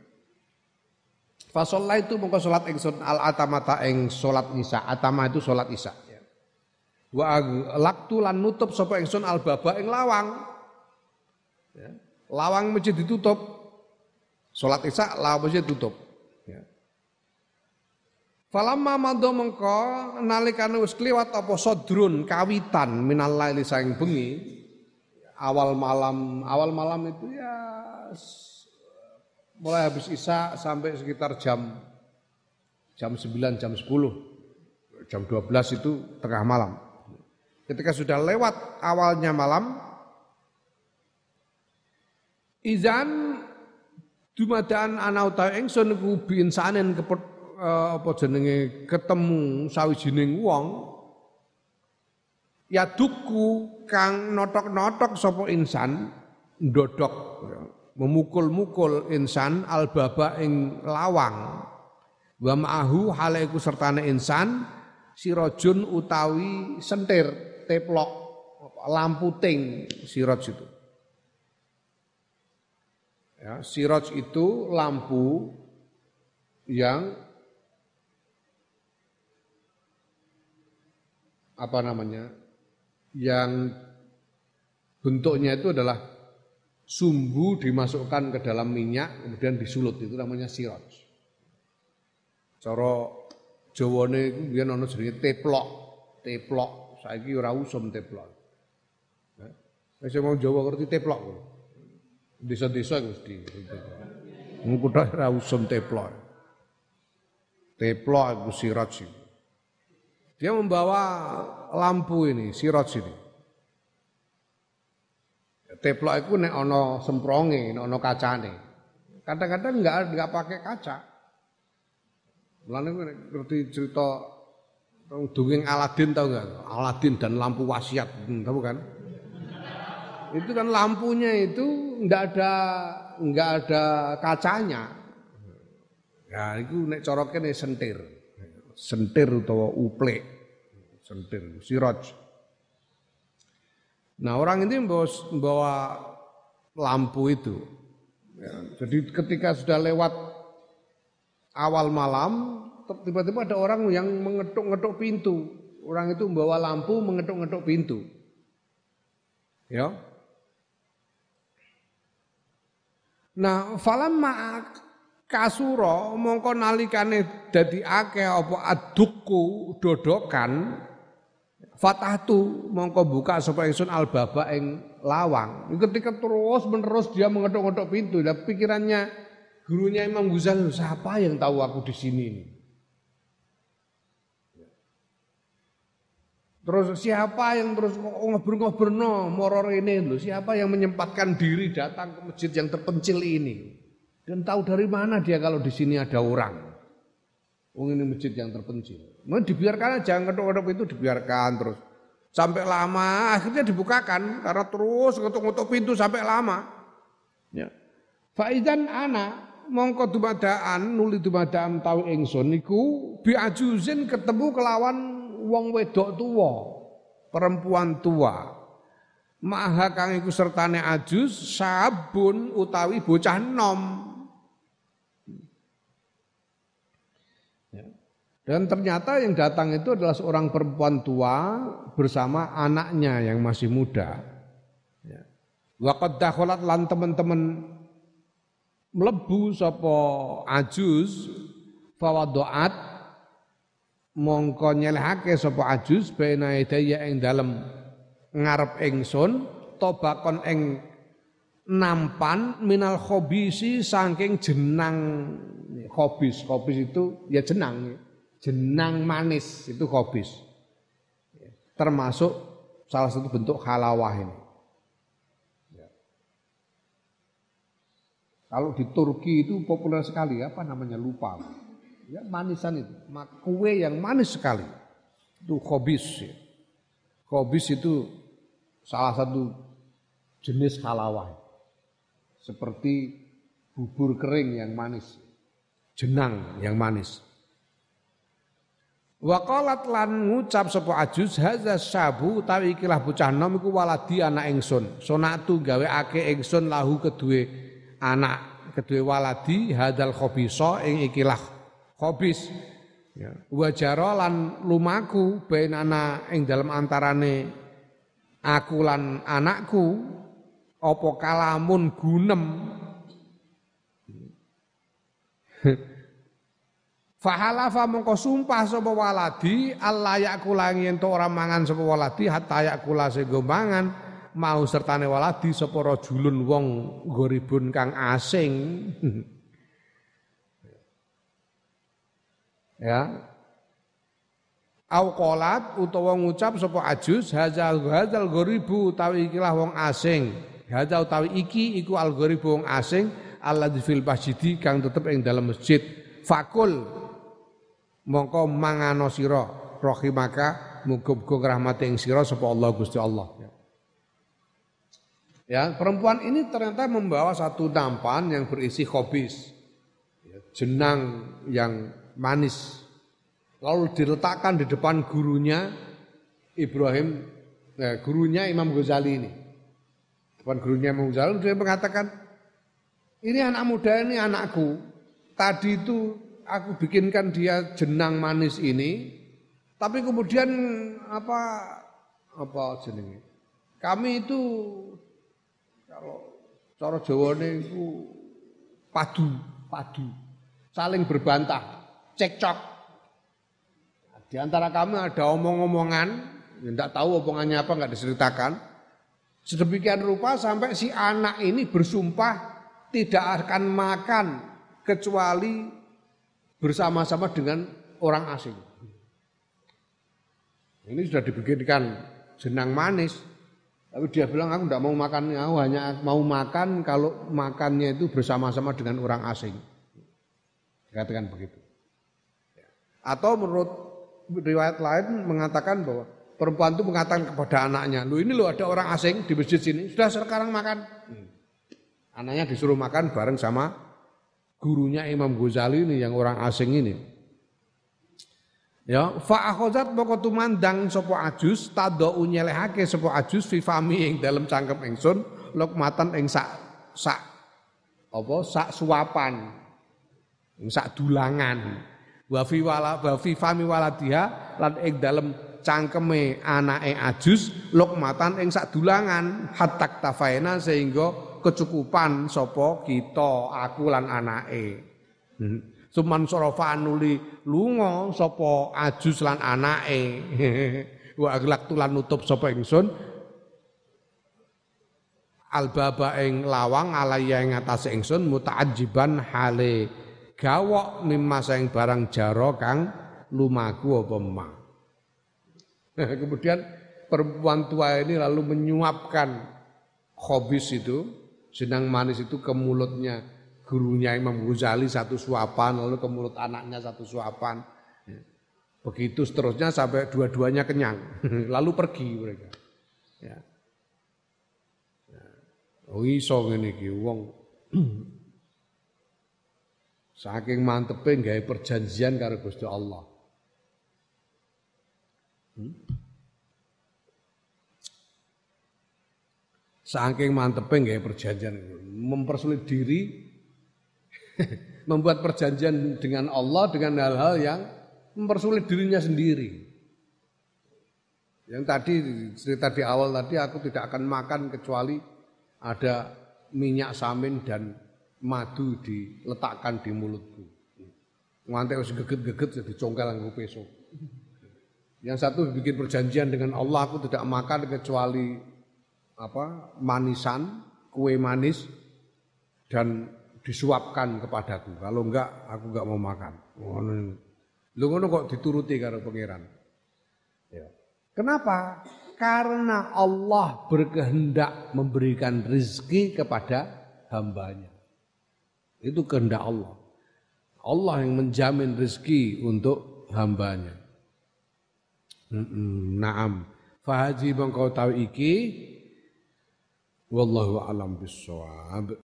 Fasolah itu mongko salat ingsun al atamata ing salat isya. Atama itu salat isya. Wa laktu lan nutup sapa ingsun al baba ing lawang. Ya. Lawang masjid ditutup. Sholat isya lawase tutup. Ya. Falamma mengko nalikane wis kliwat apa sodrun kawitan minal laili saing bengi awal malam. Awal malam itu ya mulai habis isya sampai sekitar jam jam 9 jam 10 jam 12 itu tengah malam. Ketika sudah lewat awalnya malam izan Dumadaan ana utawa ingsun iku binsanen kepet uh, apa jenenge ketemu sawijining wong ya duku kang notok-notok sapa insan ndodok memukul-mukul insan albaba ing lawang wa ma'ahu hale iku sertane insan sirojun utawi sentir teplok lampu ting siroj itu Ya, siroj itu lampu yang apa namanya? Yang bentuknya itu adalah sumbu dimasukkan ke dalam minyak kemudian disulut itu namanya siroj. Cara Jawane iku biyen ana jenenge teplok. Teplok saiki ora usum teplok. Wis mau Jawa ngerti teplok. Desa-desa mesti. Engko tok ora usum teplok. Teplok iku siraj Dia membawa lampu ini, siraj ini. Teplok itu nek ana sempronge, nek ana kacane. Kadang-kadang enggak enggak pakai kaca. Mulane ngerti cerita dongeng Aladin tahu enggak? Aladin dan lampu wasiat, tahu kan? Itu kan lampunya itu enggak ada enggak ada kacanya. Ya itu nek coroke nek sentir. Sentir utawa uplek. Sentir, siraj. Nah orang ini membawa, membawa lampu itu. Ya, jadi ketika sudah lewat awal malam, tiba-tiba ada orang yang mengetuk-ngetuk pintu. Orang itu membawa lampu mengetuk-ngetuk pintu. Ya, Nah, falamma kasuro mongko nalikane dadi akeh apa adukku dodokan fatahtu mongko buka sapa ingsun albaba ing lawang. Ketika terus menerus dia mengetuk-ngetuk pintu, dan pikirannya gurunya Imam Ghazali, siapa yang tahu aku di sini ini? Terus siapa yang terus ngobrol-ngobrol no moror ini loh? Siapa yang menyempatkan diri datang ke masjid yang terpencil ini? Dan tahu dari mana dia kalau di sini ada orang. Oh ini masjid yang terpencil. Mau dibiarkan aja ngetok-ngetok itu dibiarkan terus. Sampai lama akhirnya dibukakan karena terus ngetok-ngetok pintu sampai lama. Ya. Faizan ana mongko dumadaan nuli dumadaan tau ingsun niku biajuzin ketemu kelawan wong wedok tua, perempuan tua. Maha kang iku sertane ajuz sabun utawi bocah nom Dan ternyata yang datang itu adalah seorang perempuan tua bersama anaknya yang masih muda. Ya. Waqad dakhalat lan teman-teman mlebu sapa ajuz fawadoat mongko nyelehake sapa ajuz bena idaya ing dalem ngarep ingsun tobakon ing nampan minal khobisi saking jenang khobis khobis itu ya jenang jenang manis itu khobis. Termasuk salah satu bentuk halawah ini. Ya. Kalau di Turki itu populer sekali, apa namanya lupa. Ya manisan itu, kue yang manis sekali. Itu khobis. Ya. Khobis itu salah satu jenis halawah. Seperti bubur kering yang manis, jenang yang manis. Waqalat lan ngucap sapa ajuz hadza sabu utawi ikilah bocah nom iku waladi anak ingsun. Sonatu gawe ake ingsun lahu kedue anak kedue waladi hadal khobisa ing ikilah khobis. Ya. Wajara lan lumaku bainana ing dalam antarane aku lan anakku apa kalamun gunem Fahalafa mongko sumpah sapa waladi Allah yakula yen ora mangan sapa waladi hatta yakula sego mangan mau sertane waladi sapa rajulun wong goribun kang asing. ya. Au qalat utawa ngucap sapa ajus hazal hazal goribu utawi ikilah wong asing. Hadza utawi iki iku al goribu wong asing Allah fil masjid kang tetep ing dalam masjid. Fakul mongko mangano sira rahimaka muga-muga rahmate ing sira sapa Allah Gusti Allah. Ya, perempuan ini ternyata membawa satu nampan yang berisi khobis. Ya, jenang yang manis. Lalu diletakkan di depan gurunya Ibrahim, eh, gurunya Imam Ghazali ini. Depan gurunya Imam Ghazali dia mengatakan, ini anak muda ini anakku. Tadi itu aku bikinkan dia jenang manis ini, tapi kemudian apa apa jenenge? Kami itu kalau cara Jawane itu padu, padu, saling berbantah, cekcok. Di antara kami ada omong-omongan, tidak tahu omongannya apa nggak diceritakan. Sedemikian rupa sampai si anak ini bersumpah tidak akan makan kecuali bersama-sama dengan orang asing. Ini sudah dibikinkan jenang manis, tapi dia bilang aku tidak mau makan, aku hanya mau makan kalau makannya itu bersama-sama dengan orang asing. Dikatakan begitu. Atau menurut riwayat lain mengatakan bahwa perempuan itu mengatakan kepada anaknya, lu ini lo ada orang asing di masjid sini, sudah sekarang makan. Hmm. Anaknya disuruh makan bareng sama gurunya Imam Ghazali ini yang orang asing ini. Ya, fa akhazat moko tumandang sapa ajus tadau nyelehake sapa ajus fi fami ing dalem cangkem ingsun lokmatan ing sak sak apa sak suapan ing sak dulangan wa fi wala wa fi fami waladiha lan ing dalem cangkeme anake ajus lokmatan ing sak dulangan hatak tafaina sehingga kecukupan sapa kita aku lan anake. Hmm. Suman sarafa nuli lunga sapa ajus lan anake. Wa aglak tulan nutup sapa ingsun albaba ing lawang alaya ing atase ingsun mutaajiban hale gawok mimma ing barang jaro kang lumaku apa ma. Kemudian perempuan tua ini lalu menyuapkan khobis itu jenang manis itu ke mulutnya gurunya Imam Ghazali satu suapan, lalu ke mulut anaknya satu suapan. Begitu seterusnya sampai dua-duanya kenyang, lalu pergi mereka. Ya. Oh iso ngene iki wong saking mantepe gawe perjanjian karo Gusti Allah. Saking mantepe gawe perjanjian mempersulit diri membuat perjanjian dengan Allah dengan hal-hal yang mempersulit dirinya sendiri. Yang tadi cerita di awal tadi aku tidak akan makan kecuali ada minyak samin dan madu diletakkan di mulutku. Ngantek harus geget-geget jadi congkel nganggo peso. Yang satu bikin perjanjian dengan Allah aku tidak makan kecuali apa manisan, kue manis dan disuapkan kepadaku. Kalau enggak aku enggak mau makan. Lu ngono kok dituruti karo pangeran. Ya. Kenapa? Karena Allah berkehendak memberikan rezeki kepada hambanya. Itu kehendak Allah. Allah yang menjamin rezeki untuk hambanya. Naam. Fahaji bangkau tahu iki. Wallahu alam bisawab.